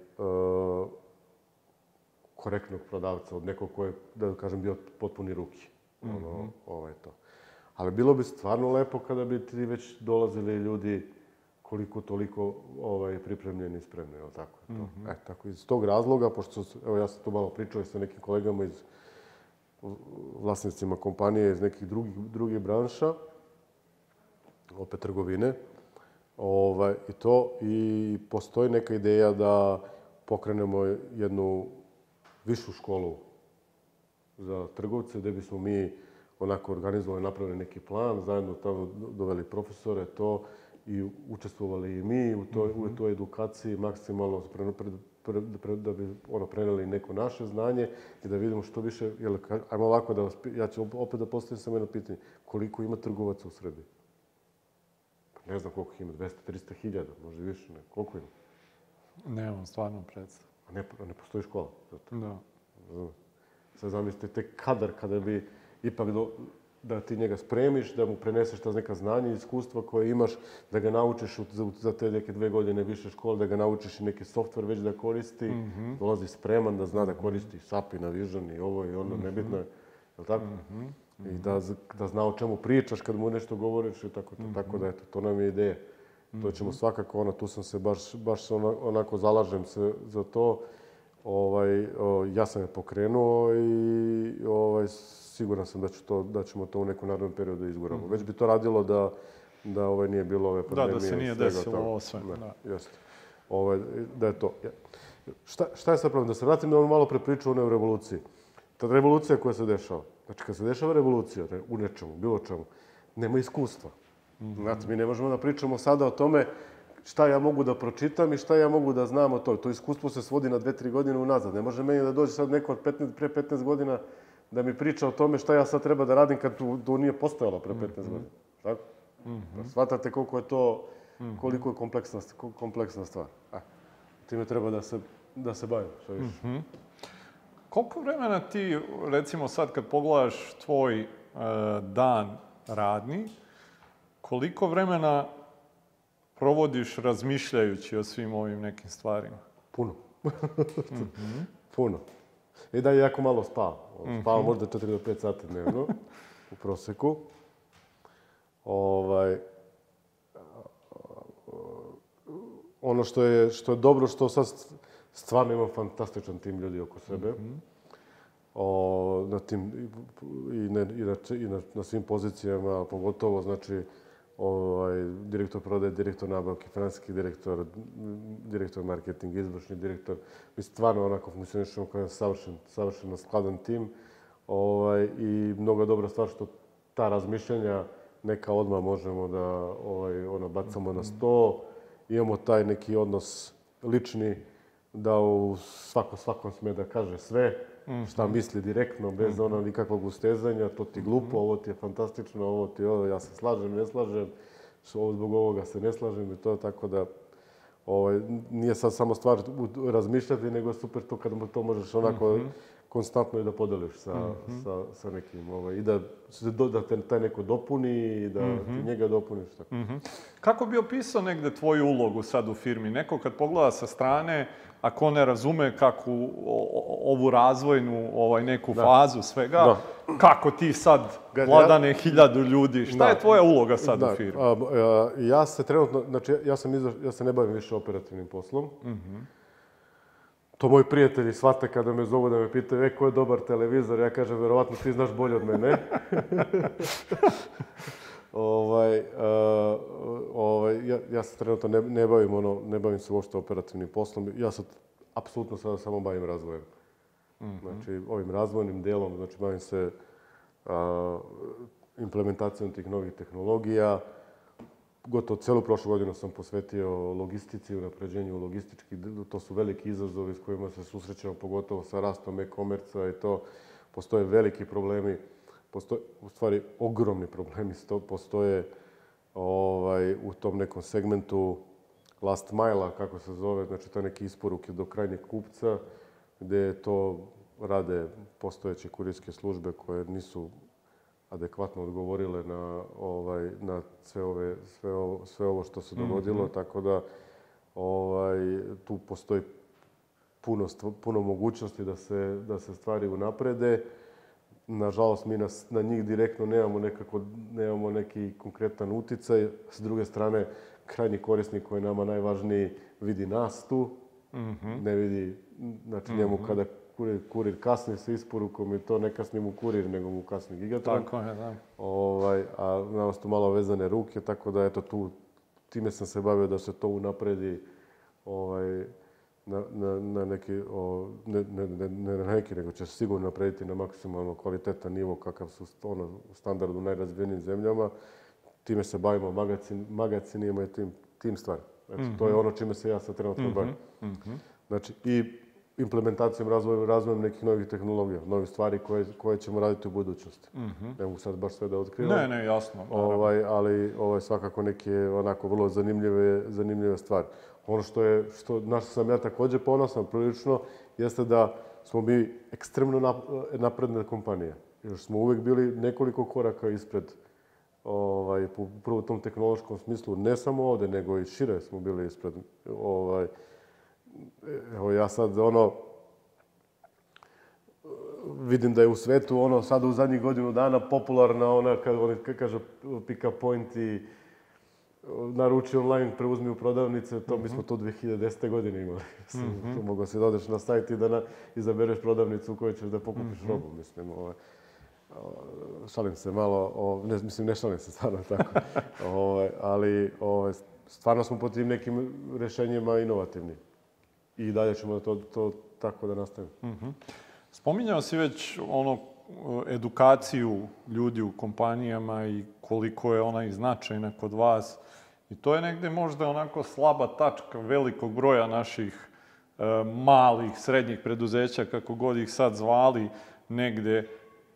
korektnog prodavca od nekog ko je, da kažem, bio potpuni ruki. Ono, mm -hmm. ovaj to. Ali bilo bi stvarno lepo kada bi ti već dolazili ljudi koliko toliko ovaj, pripremljeni i spremni, evo tako je to. Mm -hmm. E, tako, iz tog razloga, pošto, evo ja sam tu malo pričao i sa nekim kolegama iz vlasnicima kompanije iz nekih drugih, drugih branša, opet trgovine, Ovaj, I to, i postoji neka ideja da pokrenemo jednu višu školu za trgovce, gde bismo mi onako organizovali, napravili neki plan, zajedno tamo doveli profesore, to, i učestvovali i mi u toj, mm -hmm. u toj edukaciji maksimalno pre, pre, pre, pre, da bi ono, preneli neko naše znanje i da vidimo što više, jel, ajmo ovako da vas, ja ću opet da postavim samo jedno pitanje, koliko ima trgovaca u Srbiji? ne znam koliko ima, 200, 300 hiljada, možda više, ne, koliko ima? Nemam stvarno predstav. A ne, ne postoji škola? Zato. Da. Razumem. Sad zamislite te kadar kada bi ipak do, da ti njega spremiš, da mu preneseš ta neka znanja i iskustva koje imaš, da ga naučiš za, za te neke dve godine više škole, da ga naučiš i neki softver već da koristi, mm -hmm. dolazi spreman da zna da koristi SAP i Navision i ovo i ono, mm -hmm. nebitno je, je li tako? Mm -hmm. -hmm. i da, da zna o čemu pričaš kad mu nešto govoriš i tako, to, mm -hmm. tako da, eto, to nam je ideja. Mm -hmm. To ćemo mhm. svakako, ono, tu sam se baš, baš onako zalažem se za to. Ovaj, o, ja sam je pokrenuo i ovaj, siguran sam da, ću to, da ćemo to u nekom narednom periodu da izguramo. Mm -hmm. Već bi to radilo da, da ovaj, nije bilo ove pandemije. Da, da se nije desilo ovo sve. Ne, da, da. Jeste. Ovaj, da je to. Šta, šta je sad problem? Da se vratim da on malo prepričao o revoluciji. Ta revolucija koja se dešava. Znači, kad se dešava revolucija u nečemu, bilo čemu, nema iskustva. Mm -hmm. Znate, mi ne možemo da pričamo sada o tome šta ja mogu da pročitam i šta ja mogu da znam o toj. To iskustvo se svodi na dve, tri godine unazad. Ne može meni da dođe sad neko od 15, pre 15 godina da mi priča o tome šta ja sad treba da radim kad to nije postojalo pre 15 mm -hmm. godina. Tako? Mm -hmm. Pa Svatate koliko je to, mhm. koliko je kompleksna, kompleksna stvar. A, time treba da se, da se bavimo, što više. Mm -hmm. Koliko vremena ti, recimo sad kad pogledaš tvoj e, dan radni, koliko vremena provodiš razmišljajući o svim ovim nekim stvarima? Puno. mm -hmm. Puno. I e, da, jako malo spavam. Mhm. Spavam mm -hmm. možda 4 do 5 sati dnevno, u proseku. Ovaj, ono što je, što je dobro, što sad stvarno imam fantastičan tim ljudi oko sebe. Mm -hmm. o, na tim, i, na, i, na, i na, na svim pozicijama, pogotovo, znači, ovaj, direktor prodaje, direktor nabavke, finanski direktor, direktor marketing, izvršni direktor. Mi stvarno onako funkcionišemo kao savršen, savršeno skladan tim. Ovaj, I mnogo je dobra stvar što ta razmišljanja neka odmah možemo da ovaj, ono, bacamo na mhm. sto. Imamo taj neki odnos lični, da u svako svakom sme da kaže sve, mm. šta mhm. misli direktno, bez mm. ona nikakvog ustezanja, to ti glupo, mhm. ovo ti je fantastično, ovo ti ovo, ja se slažem, ne slažem, ovo zbog ovoga se ne slažem i to, tako da ovaj, nije sad samo stvar razmišljati, nego super to kad to možeš onako mm -hmm konstantno je da podeliš sa, mm -hmm. sa, sa nekim, ovaj, i da se dodate taj neko dopuni i da mm -hmm. ti mhm. njega dopuniš. Tako. Mm -hmm. Kako bi opisao negde tvoju ulogu sad u firmi? Neko kad pogleda sa strane, ako ne razume kako ovu razvojnu, ovaj, neku da. fazu svega, da. kako ti sad vladane hiljadu ljudi, šta da. je tvoja uloga sad da. u firmi? A, a, ja se trenutno, znači ja sam izraš, ja se ne bavim više operativnim poslom, mm -hmm. To moji prijatelji shvate kada me zovu da me pitaju, e, ko je dobar televizor? Ja kažem, verovatno ti znaš bolje od mene. ovaj, uh, ovaj, ja, ja se trenutno ne, ne bavim ono, ne bavim se uopšte operativnim poslom. Ja sad, apsolutno sada samo bavim razvojem. Mm -hmm. Znači, ovim razvojnim delom, znači, bavim se uh, implementacijom tih novih tehnologija, gotovo celu prošlu godinu sam posvetio logistici, unapređenju logistički, to su veliki izazovi s kojima se susrećemo, pogotovo sa rastom e-komerca i to postoje veliki problemi, postoje, u stvari ogromni problemi sto, postoje ovaj, u tom nekom segmentu last mile kako se zove, znači to neke isporuke do krajnjeg kupca, gde to rade postojeće kurirske službe koje nisu adekvatno odgovorile na, ovaj, na sve, ove, sve, ovo, sve ovo što se dogodilo, mm -hmm. tako da ovaj, tu postoji puno, puno mogućnosti da se, da se stvari unaprede. Nažalost, mi nas, na njih direktno nemamo, nekako, nemamo neki konkretan uticaj. S druge strane, krajnji korisnik koji je nama najvažniji vidi nas tu, mm -hmm. ne vidi, znači njemu mm -hmm. kada kurir, kurir kasni sa isporukom i to ne kasni mu kurir, nego mu kasni gigatron. Tako je, da. Ovaj, a nama su malo vezane ruke, tako da eto tu, time sam se bavio da se to unapredi ovaj, na, na, na neki, o, ne, ne, ne, ne na neki, nego će se sigurno naprediti na maksimalno kvaliteta nivo kakav su ono, standard u najrazvijenim zemljama. Time se bavimo magacin, magacinima i tim, tim stvarima. Eto, mm -hmm. to je mhm. ono čime se ja sad trenutno mm -hmm. bavim. Mm -hmm. Znači, i implementacijom, razvojem, razvojem nekih novih tehnologija, novih stvari koje, koje ćemo raditi u budućnosti. Mm -hmm. Ne mogu sad baš sve da otkrivam. Ne, ne, jasno. Naravno. Ovaj, ali ovaj, svakako neke onako vrlo zanimljive, zanimljive stvari. Ono što je, što, na što sam ja takođe ponosan prilično, jeste da smo mi ekstremno napredna kompanija. Još smo uvek bili nekoliko koraka ispred ovaj, prvo u tom tehnološkom smislu, ne samo ovde, nego i šire smo bili ispred ovaj, evo ja sad ono, vidim da je u svetu ono sad u zadnjih godinu dana popularna ona kad oni kaže pick up point i uh, naruči online, preuzmi u prodavnice, to mm -hmm. mi smo mhm. to 2010. godine imali. Mm -hmm. Mogu se da odeš na sajt i da na, izabereš prodavnicu u kojoj ćeš da pokupiš mm -hmm. robu, mislim. Ovaj. Šalim se malo, o, ne, mislim ne šalim se stvarno tako, ovaj, ali ovaj, stvarno smo po tim nekim rešenjima inovativni i dalje ćemo to, to tako da nastavimo. Mm -hmm. Spominjao si već ono edukaciju ljudi u kompanijama i koliko je ona i značajna kod vas. I to je negde možda onako slaba tačka velikog broja naših e, malih, srednjih preduzeća, kako god ih sad zvali, negde.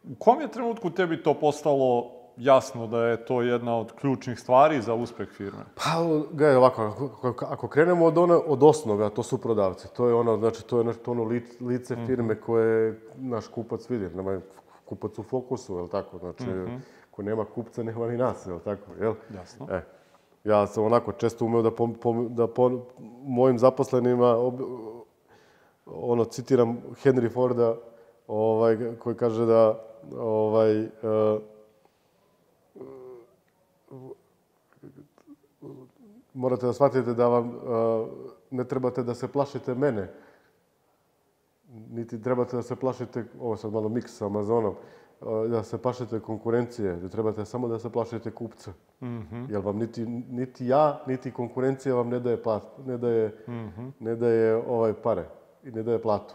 U kom je trenutku tebi to postalo jasno da je to jedna od ključnih stvari za uspeh firme? Pa, gledaj, ovako, ako, krenemo od, one, od osnove, a to su prodavci, to je ono, znači, to je nešto ono lice mhm. firme koje naš kupac vidi, nema kupac u fokusu, je li tako? Znači, mm -hmm. ko nema kupca, nema ni nas, je li tako? Jel? Jasno. E, ja sam onako često umeo da, pom, pom, da pom, mojim zaposlenima ob, ono, citiram Henry Forda, ovaj, koji kaže da ovaj, uh, morate da shvatite da vam ne trebate da se plašite mene, niti trebate da se plašite, ovo sad malo miks sa Amazonom, da se plašite konkurencije, da trebate samo da se plašite kupca. Mm -hmm. Jer vam niti, niti ja, niti konkurencija vam ne daje, plat, ne daje, mm -hmm. ne daje ovaj pare i ne daje platu.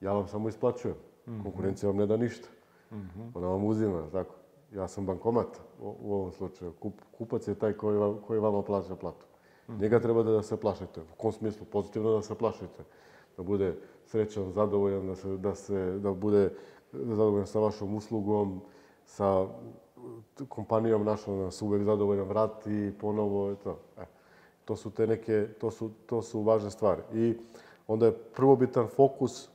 Ja vam samo isplaćujem. Mm -hmm. Konkurencija vam ne da ništa. Mm -hmm. Ona vam uzima, tako ja sam bankomat u ovom slučaju. Kup, kupac je taj koji, koji vama plaća platu. Mhm. Njega treba da da se plašite. U kom smislu? Pozitivno da se plašite. Da bude srećan, zadovoljan, da, se, da, se, da bude zadovoljan sa vašom uslugom, sa kompanijom našom da se uvek zadovoljan vrati ponovo. I to. E, to su te neke, to su, to su važne stvari. I onda je prvobitan fokus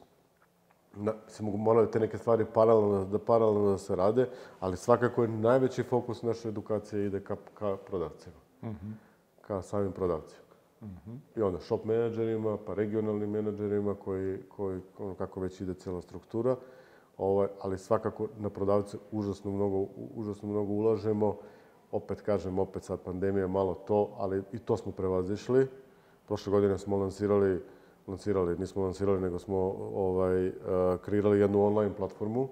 na, se mogu te neke stvari paralelno, da paralelno da se rade, ali svakako je najveći fokus naše edukacije ide ka, ka prodavcima. Mm -hmm. Ka samim prodavcima. Mm -hmm. I onda shop menadžerima, pa regionalnim menadžerima koji, koji ono, kako već ide cela struktura. Ovaj, ali svakako na prodavce užasno mnogo, užasno mnogo ulažemo. Opet kažem, opet sad pandemija malo to, ali i to smo prevazišli. Prošle godine smo lansirali lansirali, nismo lansirali, nego smo ovaj, eh, kreirali jednu online platformu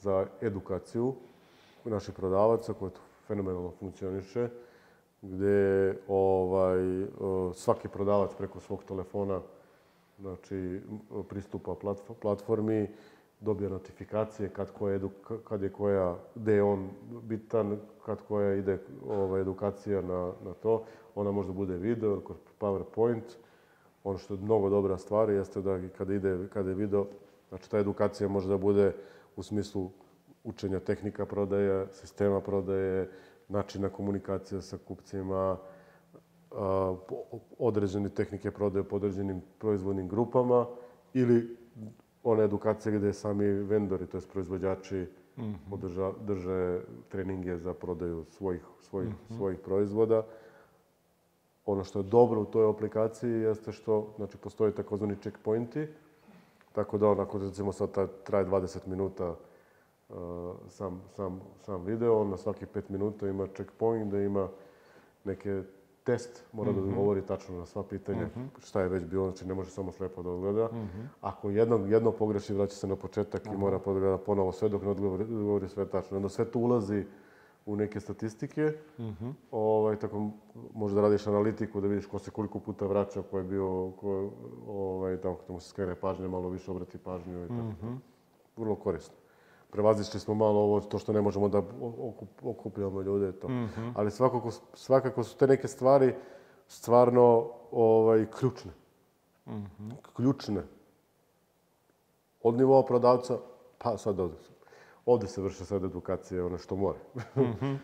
za edukaciju naših prodavaca koja fenomenalno funkcioniše, gde ovaj, eh, svaki prodavac preko svog telefona znači, pristupa platformi, dobija notifikacije kad, koja edu, kad je koja, gde je on bitan, kad koja ide ova edukacija na, na to. Ona možda bude video ili PowerPoint, Ono što je mnogo dobra stvar jeste da kada, ide, kada je video, znači ta edukacija može da bude u smislu učenja tehnika prodaje, sistema prodaje, načina komunikacije sa kupcima, određene tehnike prodaje po određenim proizvodnim grupama ili ona edukacija gde sami vendori, to je proizvođači, mm drže treninge za prodaju svojih, svojih, mm -hmm. svojih proizvoda. Ono što je dobro u toj aplikaciji jeste što znači, postoji takozvani checkpointi, tako da onako recimo sad taj, traje 20 minuta uh, sam, sam, sam video, na svaki 5 minuta ima checkpoint, da ima neke test, mora mm -hmm. da mhm. odgovori tačno na sva pitanja, mm -hmm. šta je već bilo, znači ne može samo slepo da odgleda. Mm -hmm. Ako jedno, jedno pogreši, vraća se na početak mm -hmm. i mora podgleda da ponovo sve dok ne odgovori, odgovori sve tačno. Onda sve to ulazi uh, u neke statistike, mm -hmm. ovaj, tako možeš da radiš analitiku da vidiš ko se koliko puta vraća, ko je bio, ko, ovaj, tamo kada mu se skrene pažnje, malo više obrati pažnju i tako. Mm -hmm. Vrlo korisno. Prevazišli smo malo ovo, to što ne možemo da okupljamo ljude, to. Mm -hmm. Ali svakako, svakako su te neke stvari stvarno ovaj, ključne. Mm -hmm. Ključne. Od nivoa prodavca, pa sad od Ovde se vrše sad edukacije, ono što mora. Mm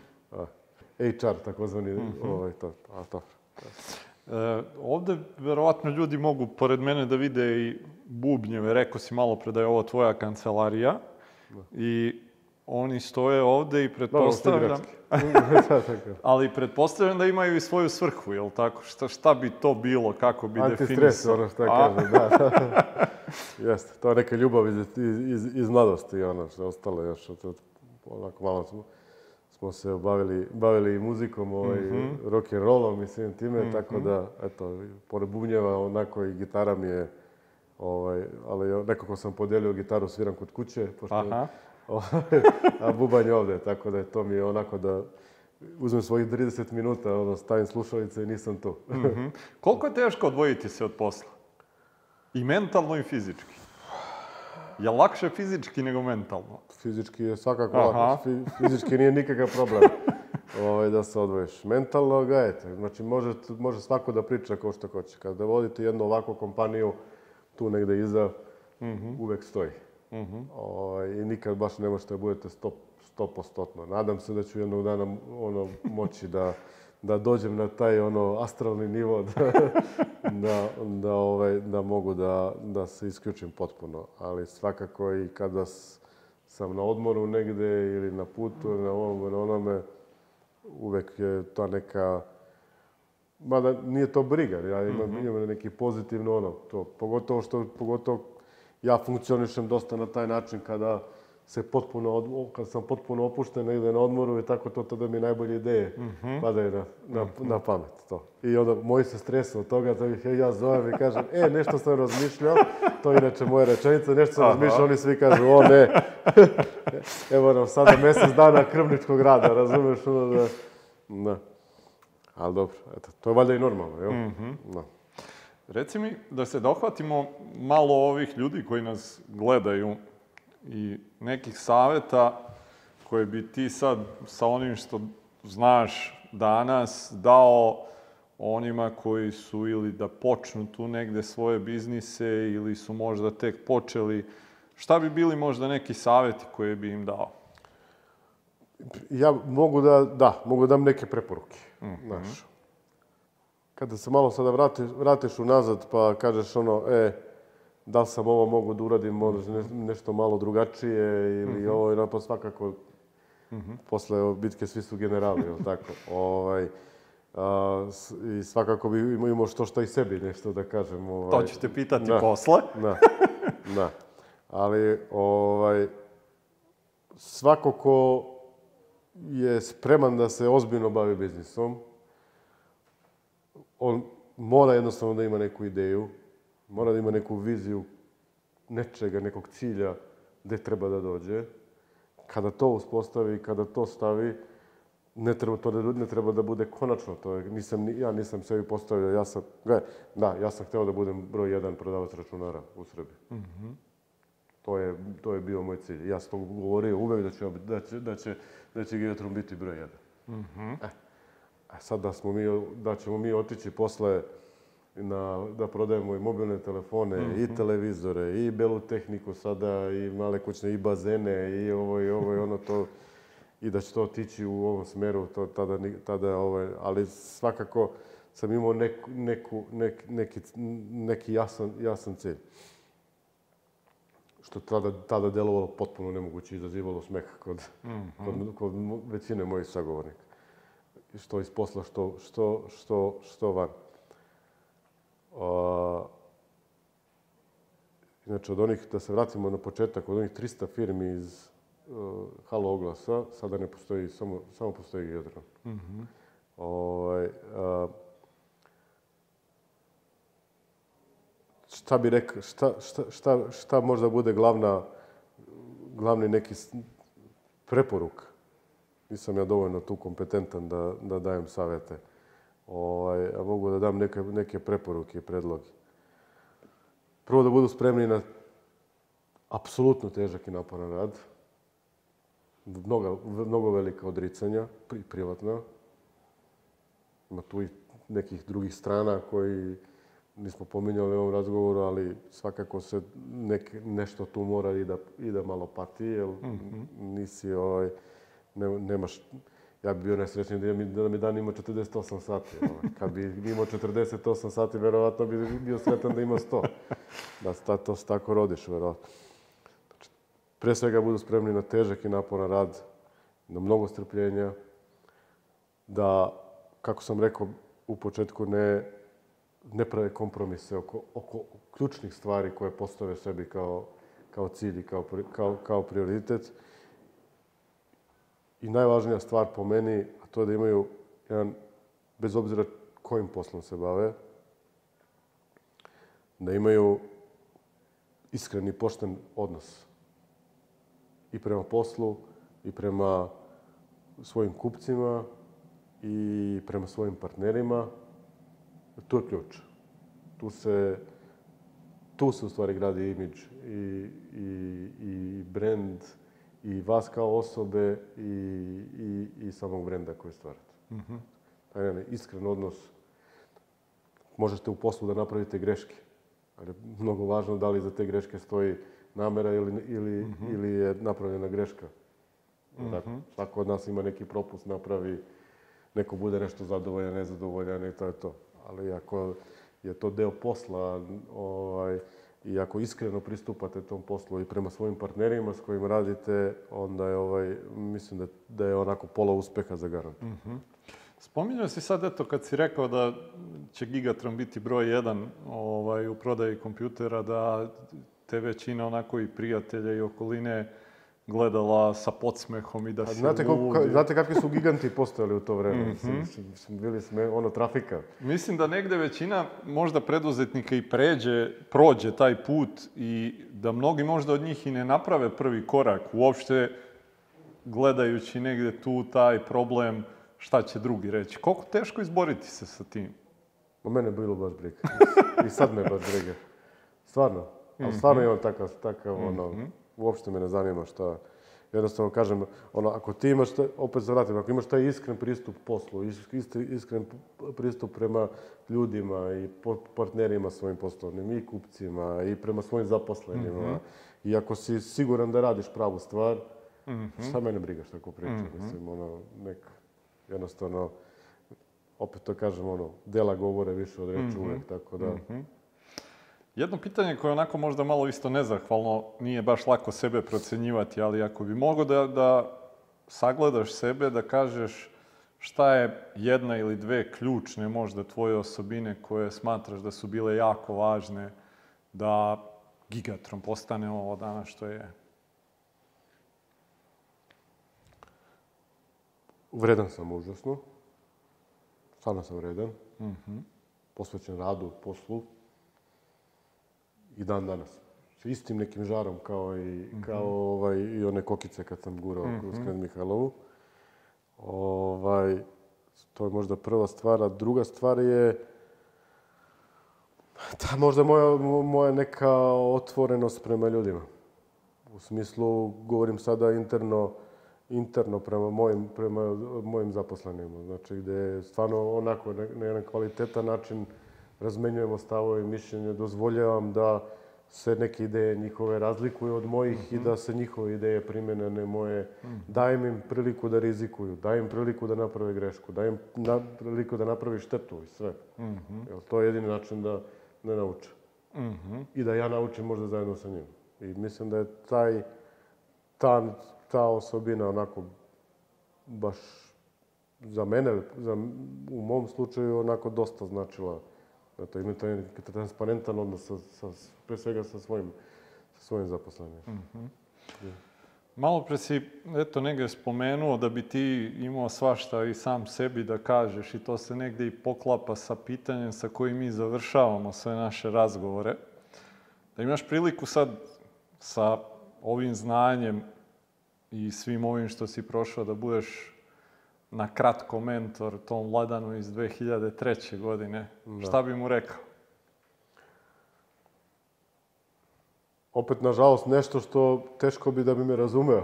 HR, takozvani, mm -hmm. ovaj, to, a to. E, ovde, verovatno, ljudi mogu, pored mene, da vide i bubnjeve. Rekao si malo pre da je ovo tvoja kancelarija. Da. I Oni stoje ovde i pretpostavljam... Da, ali pretpostavljam da imaju i svoju svrhu, jel tako? Šta, šta bi to bilo, kako bi definisao? Antistres, ono šta A? kaže, da. Jeste, to je neka ljubav iz, iz, iz mladosti, ono što je ostalo još. Od, onako malo smo, smo se bavili, bavili i muzikom, ovaj, mm -hmm. rock and rollom i svim time, mm -hmm. tako da, eto, pored bubnjeva, onako i gitara mi je... Ovaj, ali nekako sam podelio gitaru, sviram kod kuće, pošto Aha a bubanj ovde, tako da je to mi je onako da uzmem svojih 30 minuta, ono, stavim slušalice i nisam tu. mm -hmm. Koliko je teško odvojiti se od posla? I mentalno i fizički. Je lakše fizički nego mentalno? Fizički je svakako lakše. Fizički nije nikakav problem ovaj, da se odvojiš. Mentalno gajete. Znači, može, može svako da priča ko što hoće. Kada vodite jednu ovakvu kompaniju, tu negde iza, mm -hmm. uvek stoji. Mm -hmm. o, I nikad baš ne možete da budete stop, stopostotno. Nadam se da ću jednog dana ono, moći da, da dođem na taj ono astralni nivo da, da, da, ovaj, da mogu da, da se isključim potpuno. Ali svakako i kada sam na odmoru negde ili na putu, na ovom, na onome, uvek je ta neka... Mada nije to briga, ja imam, mm -hmm. imam neki pozitivno ono, to, pogotovo što, pogotovo ja funkcionišem dosta na taj način kada se potpuno, kad sam potpuno opušten negde na odmoru i tako to, tada mi najbolje ideje mm -hmm. padaju na, na, mm -hmm. na pamet. To. I onda moji se stresa od toga, da znači, ih ja zovem i kažem, e, nešto sam razmišljao, to je inače moja rečenica, nešto sam Aha. razmišljao, oni svi kažu, o ne, evo nam sada mesec dana krvničkog rada, razumeš, ono da, da. Ali dobro, eto, to je valjda i normalno, jel? Mm -hmm. Da. Reci mi da se dohvatimo malo ovih ljudi koji nas gledaju i nekih saveta koje bi ti sad sa onim što znaš danas dao onima koji su ili da počnu tu negde svoje biznise ili su možda tek počeli, šta bi bili možda neki saveti koje bi im dao? Ja mogu da, da, mogu da dam neke preporuke, mm -hmm. znaš kada se malo sada vrati, vratiš unazad pa kažeš ono, e, da li sam ovo mogu da uradim možda ne, nešto malo drugačije ili mm -hmm. ovo, ono, pa svakako, mm -hmm. posle bitke svi su generali, ili tako. Ovaj, a, I svakako bi imao što šta i sebi nešto da kažem. Ovaj, to ćete pitati na, da. posle. Da, da. Ali, ovaj, svako ko je spreman da se ozbiljno bavi biznisom, on mora jednostavno da ima neku ideju, mora da ima neku viziju nečega, nekog cilja gde treba da dođe. Kada to uspostavi, kada to stavi, ne treba to da, ne treba da bude konačno to je, nisam ja nisam sebi postavio ja sam gle, da ja sam hteo da budem broj 1 prodavac računara u Srbiji. Mhm. Mm -hmm. to je to je bio moj cilj. Ja sam govorio uvek da će da će da će da će Geotron biti broj 1. Mhm. Mm -hmm. e. A sad da, smo mi, da ćemo mi otići posle na, da prodajemo i mobilne telefone, mm -hmm. i mhm. televizore, i belu tehniku sada, i male kućne, i bazene, i ovo, i ovo, i ono to. I da će to otići u ovom smeru, to tada, tada ovaj, ali svakako sam imao neku, neku, nek, neki, neki jasan, jasan cilj. Što tada, tada delovalo potpuno nemoguće, izazivalo smeh kod, mm -hmm. kod, kod većine mojih sagovornika što iz posla, što, što, što, što van. A, inače, od onih, da se vratimo na početak, od onih 300 firmi iz uh, Halo oglasa, sada ne postoji, samo, samo postoji Jadran. Mm -hmm. Ovaj, a, šta bi rekao, šta, šta, šta, šta možda bude glavna, glavni neki preporuk nisam ja dovoljno tu kompetentan da, da dajem savete. Ovaj, a mogu da dam neke, neke preporuke i predloge. Prvo da budu spremni na apsolutno težak i naporan rad, mnogo, mnogo velika odricanja, pri, privatna. Ima tu i nekih drugih strana koji nismo pominjali u ovom razgovoru, ali svakako se nek, nešto tu mora i da, i da malo pati, jer mm -hmm. nisi ovaj, ne, nemaš, ja bih bio nesrećni da, mi, da mi dan ima 48 sati. Ovaj. Kad bi imao 48 sati, verovatno bi bio sretan da ima 100. Da sta, to se tako rodiš, verovatno. Znači, pre svega budu spremni na težak i naporan rad, na mnogo strpljenja, da, kako sam rekao u početku, ne, ne prave kompromise oko, oko ključnih stvari koje postave sebi kao, kao cilj i kao, kao, kao prioritet i najvažnija stvar po meni, a to je da imaju jedan, bez obzira kojim poslom se bave, da imaju iskreni, pošten odnos. I prema poslu, i prema svojim kupcima, i prema svojim partnerima. Tu je ključ. Tu se, tu se u stvari gradi imidž i, i, i brand, i vas kao osobe i, i, i samog brenda koje stvarate. Mm -hmm. Taj iskren odnos. Možete u poslu da napravite greške, ali je mnogo važno da li za te greške stoji namera ili, ili, mm -hmm. ili je napravljena greška. Mm -hmm. Tako, svako od nas ima neki propust, napravi, neko bude nešto zadovoljan, nezadovoljan i to je to. Ali ako je to deo posla, ovaj, i ako iskreno pristupate tom poslu i prema svojim partnerima s kojim radite, onda je ovaj, mislim da, da je onako pola uspeha za garant. Mm -hmm. Spominjao si sad, eto, kad si rekao da će Gigatron biti broj jedan ovaj, u prodaji kompjutera, da te većina onako i prijatelja i okoline uh, gledala sa podsmehom i da se znate, kako, ka, znate kakvi su giganti postojali u to vreme? Mm -hmm. Su bili sme, ono, trafika. Mislim da negde većina možda preduzetnika i pređe, prođe taj put i da mnogi možda od njih i ne naprave prvi korak uopšte gledajući negde tu taj problem šta će drugi reći. Koliko teško izboriti se sa tim? Ma mene bilo baš briga. I sad me baš briga. Stvarno. Ali stvarno mhm. imam takav, takav mm -hmm. ono, mhm uopšte me ne zanima šta, jednostavno kažem, ono, ako ti imaš, taj, opet se vratim, ako imaš taj iskren pristup poslu, iskren iskren pristup prema ljudima i partnerima svojim poslovnim, i kupcima, i prema svojim zaposlenima, mm -hmm. i ako si siguran da radiš pravu stvar, mm -hmm. šta mene briga šta priča, mm -hmm. mislim, ono, nek, jednostavno, opet to kažem, ono, dela govore više od reči mm -hmm. uvek, tako da... Mm -hmm. Jedno pitanje koje je onako možda malo isto nezahvalno, nije baš lako sebe procenjivati, ali ako bi mogo da, da sagledaš sebe, da kažeš šta je jedna ili dve ključne možda tvoje osobine koje smatraš da su bile jako važne da Gigatron postane ovo danas što je? Vredan sam užasno. Stvarno sam vredan. Mm -hmm. Posvećen radu, poslu i dan danas. Sa istim nekim žarom kao i, mm -hmm. kao, ovaj, i one kokice kad sam gurao mm -hmm. kroz Mihajlovu. Ovaj, to je možda prva stvar. A druga stvar je ta možda moja, moja neka otvorenost prema ljudima. U smislu, govorim sada interno, interno prema mojim, prema mojim zaposlenima. Znači, gde je stvarno onako na, jedan kvalitetan način razmenjujemo stavove i mišljenje, dozvoljavam da se neke ideje njihove razlikuju od mojih mm -hmm. i da se njihove ideje primene na moje. Mm Dajem im priliku da rizikuju, dajem im priliku da naprave grešku, dajem na, priliku da napravi štetu i sve. Mm -hmm. Jel, to je jedini način da ne nauče. Mm -hmm. I da ja naučim možda zajedno sa njim. I mislim da je taj, ta, ta osobina onako baš za mene, za, u mom slučaju, onako dosta značila Eto, imaju taj transparentan odnos sa, sa, pre svega sa svojim, sa svojim zaposlenima. Mm -hmm. Malo pre si, eto, negde spomenuo da bi ti imao svašta i sam sebi da kažeš i to se negde i poklapa sa pitanjem sa kojim mi završavamo sve naše razgovore. Da imaš priliku sad sa ovim znanjem i svim ovim što si prošao da budeš na kratko mentor tom Vladanu iz 2003. godine, da. šta bi mu rekao? Opet, nažalost, nešto što teško bi da bi me razumeo.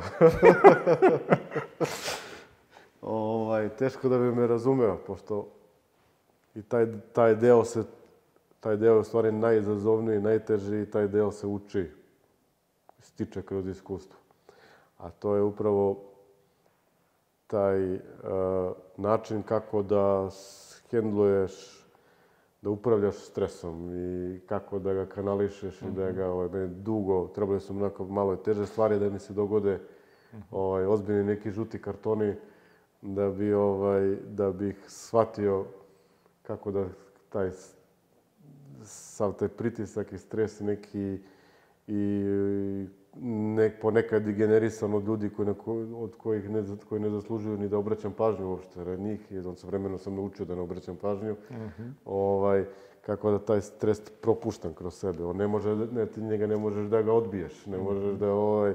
ovaj, teško da bi me razumeo, pošto i taj, taj deo se, taj deo je u stvari najizazovniji, najteži i taj deo se uči, stiče kroz iskustvo. A to je upravo taj e, način kako da hendluješ, da upravljaš stresom i kako da ga kanališeš i da mhm. ga, ovaj, meni dugo, trebali su onako malo teže stvari da mi se dogode mhm. ovaj, ozbiljni neki žuti kartoni da bi, ovaj, da bih shvatio kako da taj sav taj pritisak i stres neki i, i nek, ponekad i generisan od ljudi koji, neko, od kojih ne, koji ne zaslužuju ni da obraćam pažnju uopšte na njih, Jednom on sa vremenom sam naučio da ne obraćam pažnju. Mm -hmm. ovaj, kako da taj stres propuštam kroz sebe. On ne može, ne, ti njega ne možeš da ga odbiješ, ne mhm. možeš da ovaj,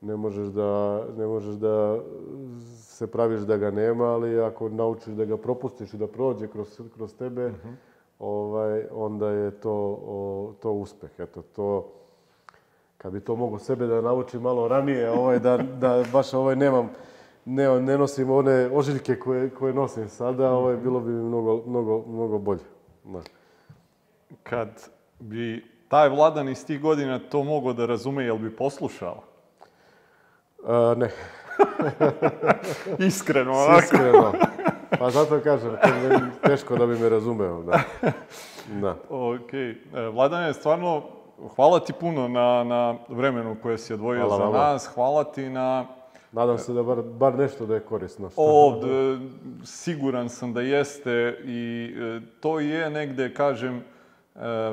ne možeš da, ne možeš da se praviš da ga nema, ali ako naučiš da ga propustiš i da prođe kroz, kroz tebe, mm -hmm. ovaj, onda je to, o, to uspeh. Eto, to, Kad bi to mogo sebe da naučim malo ranije, ovaj, da, da baš ovaj nemam, ne, ne nosim one ožiljke koje, koje nosim sada, ovaj, bilo bi mnogo, mnogo, mnogo bolje. Da. Kad bi taj vladan iz tih godina to mogao da razume, jel bi poslušao? A, e, ne. Iskreno, onako. Iskreno. Pa zato kažem, teško da bi me razumeo. Da. da. Okej. Vladan je stvarno hvala ti puno na, na vremenu koje si odvojio hvala za vama. nas, hvala ti na... Nadam se da bar, bar nešto da je korisno. Što... Ovde, siguran sam da jeste i e, to je negde, kažem, e,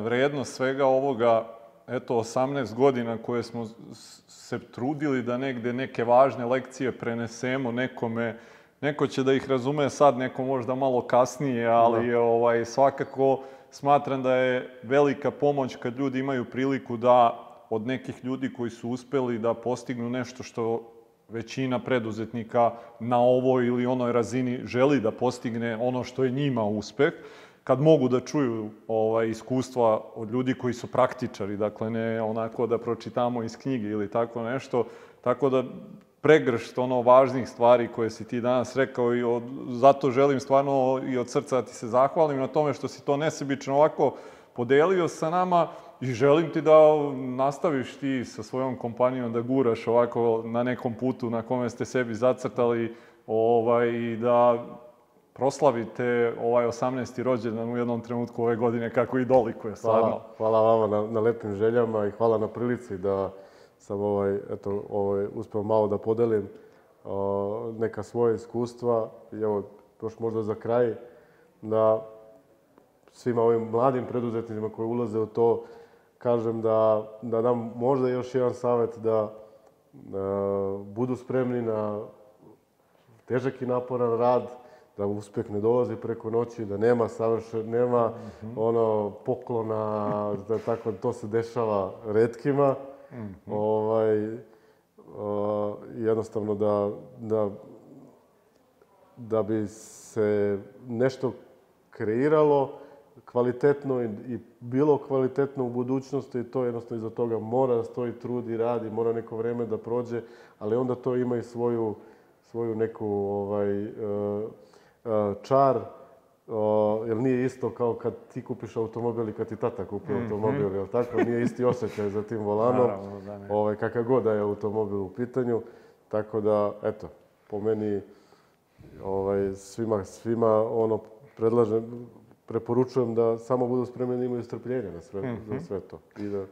vrednost svega ovoga, eto, 18 godina koje smo se trudili da negde neke važne lekcije prenesemo nekome, neko će da ih razume sad, neko možda malo kasnije, ali da. ovaj, svakako smatram da je velika pomoć kad ljudi imaju priliku da od nekih ljudi koji su uspeli da postignu nešto što većina preduzetnika na ovoj ili onoj razini želi da postigne ono što je njima uspeh, kad mogu da čuju ovaj, iskustva od ljudi koji su praktičari, dakle ne onako da pročitamo iz knjige ili tako nešto, tako da pregršt ono važnih stvari koje si ti danas rekao i od, zato želim stvarno i od srca da ti se zahvalim na tome što si to nesebično ovako podelio sa nama i želim ti da nastaviš ti sa svojom kompanijom da guraš ovako na nekom putu na kome ste sebi zacrtali ovaj, i da proslavite ovaj 18. rođendan u jednom trenutku ove godine kako i dolikuje, stvarno. Hvala, hvala vama na, na lepim željama i hvala na prilici da sam ovaj, eto, ovaj, uspeo malo da podelim o, neka svoje iskustva i evo, još možda za kraj, da svima ovim mladim preduzetnicima koji ulaze u to, kažem da, da dam možda još jedan savet da e, budu spremni na težak i naporan rad, da uspeh ne dolazi preko noći, da nema savršen, nema mm -hmm. ono poklona, da tako to se dešava redkima. -hmm. ovaj, uh, jednostavno da, da, da bi se nešto kreiralo kvalitetno i, i bilo kvalitetno u budućnosti, to jednostavno iza toga mora da stoji trud i radi, mora neko vreme da prođe, ali onda to ima i svoju, svoju neku ovaj, uh, uh, čar, O, jer nije isto kao kad ti kupiš automobil i kad ti tata kupi mm -hmm. automobil, jel tako? Nije isti osjećaj za tim volanom, da, ovaj, kakav god da je automobil u pitanju. Tako da, eto, po meni ovaj, svima, svima ono, predlažem, preporučujem da samo budu spremni da imaju strpljenja na sve, mm -hmm. za mhm. sve to. I da...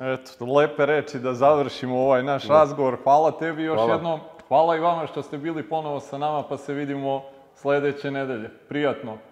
Eto, lepe reči da završimo ovaj naš da. razgovor. Hvala tebi još hvala. jednom. Hvala i vama što ste bili ponovo sa nama, pa se vidimo sledeće nedelje. Prijatno!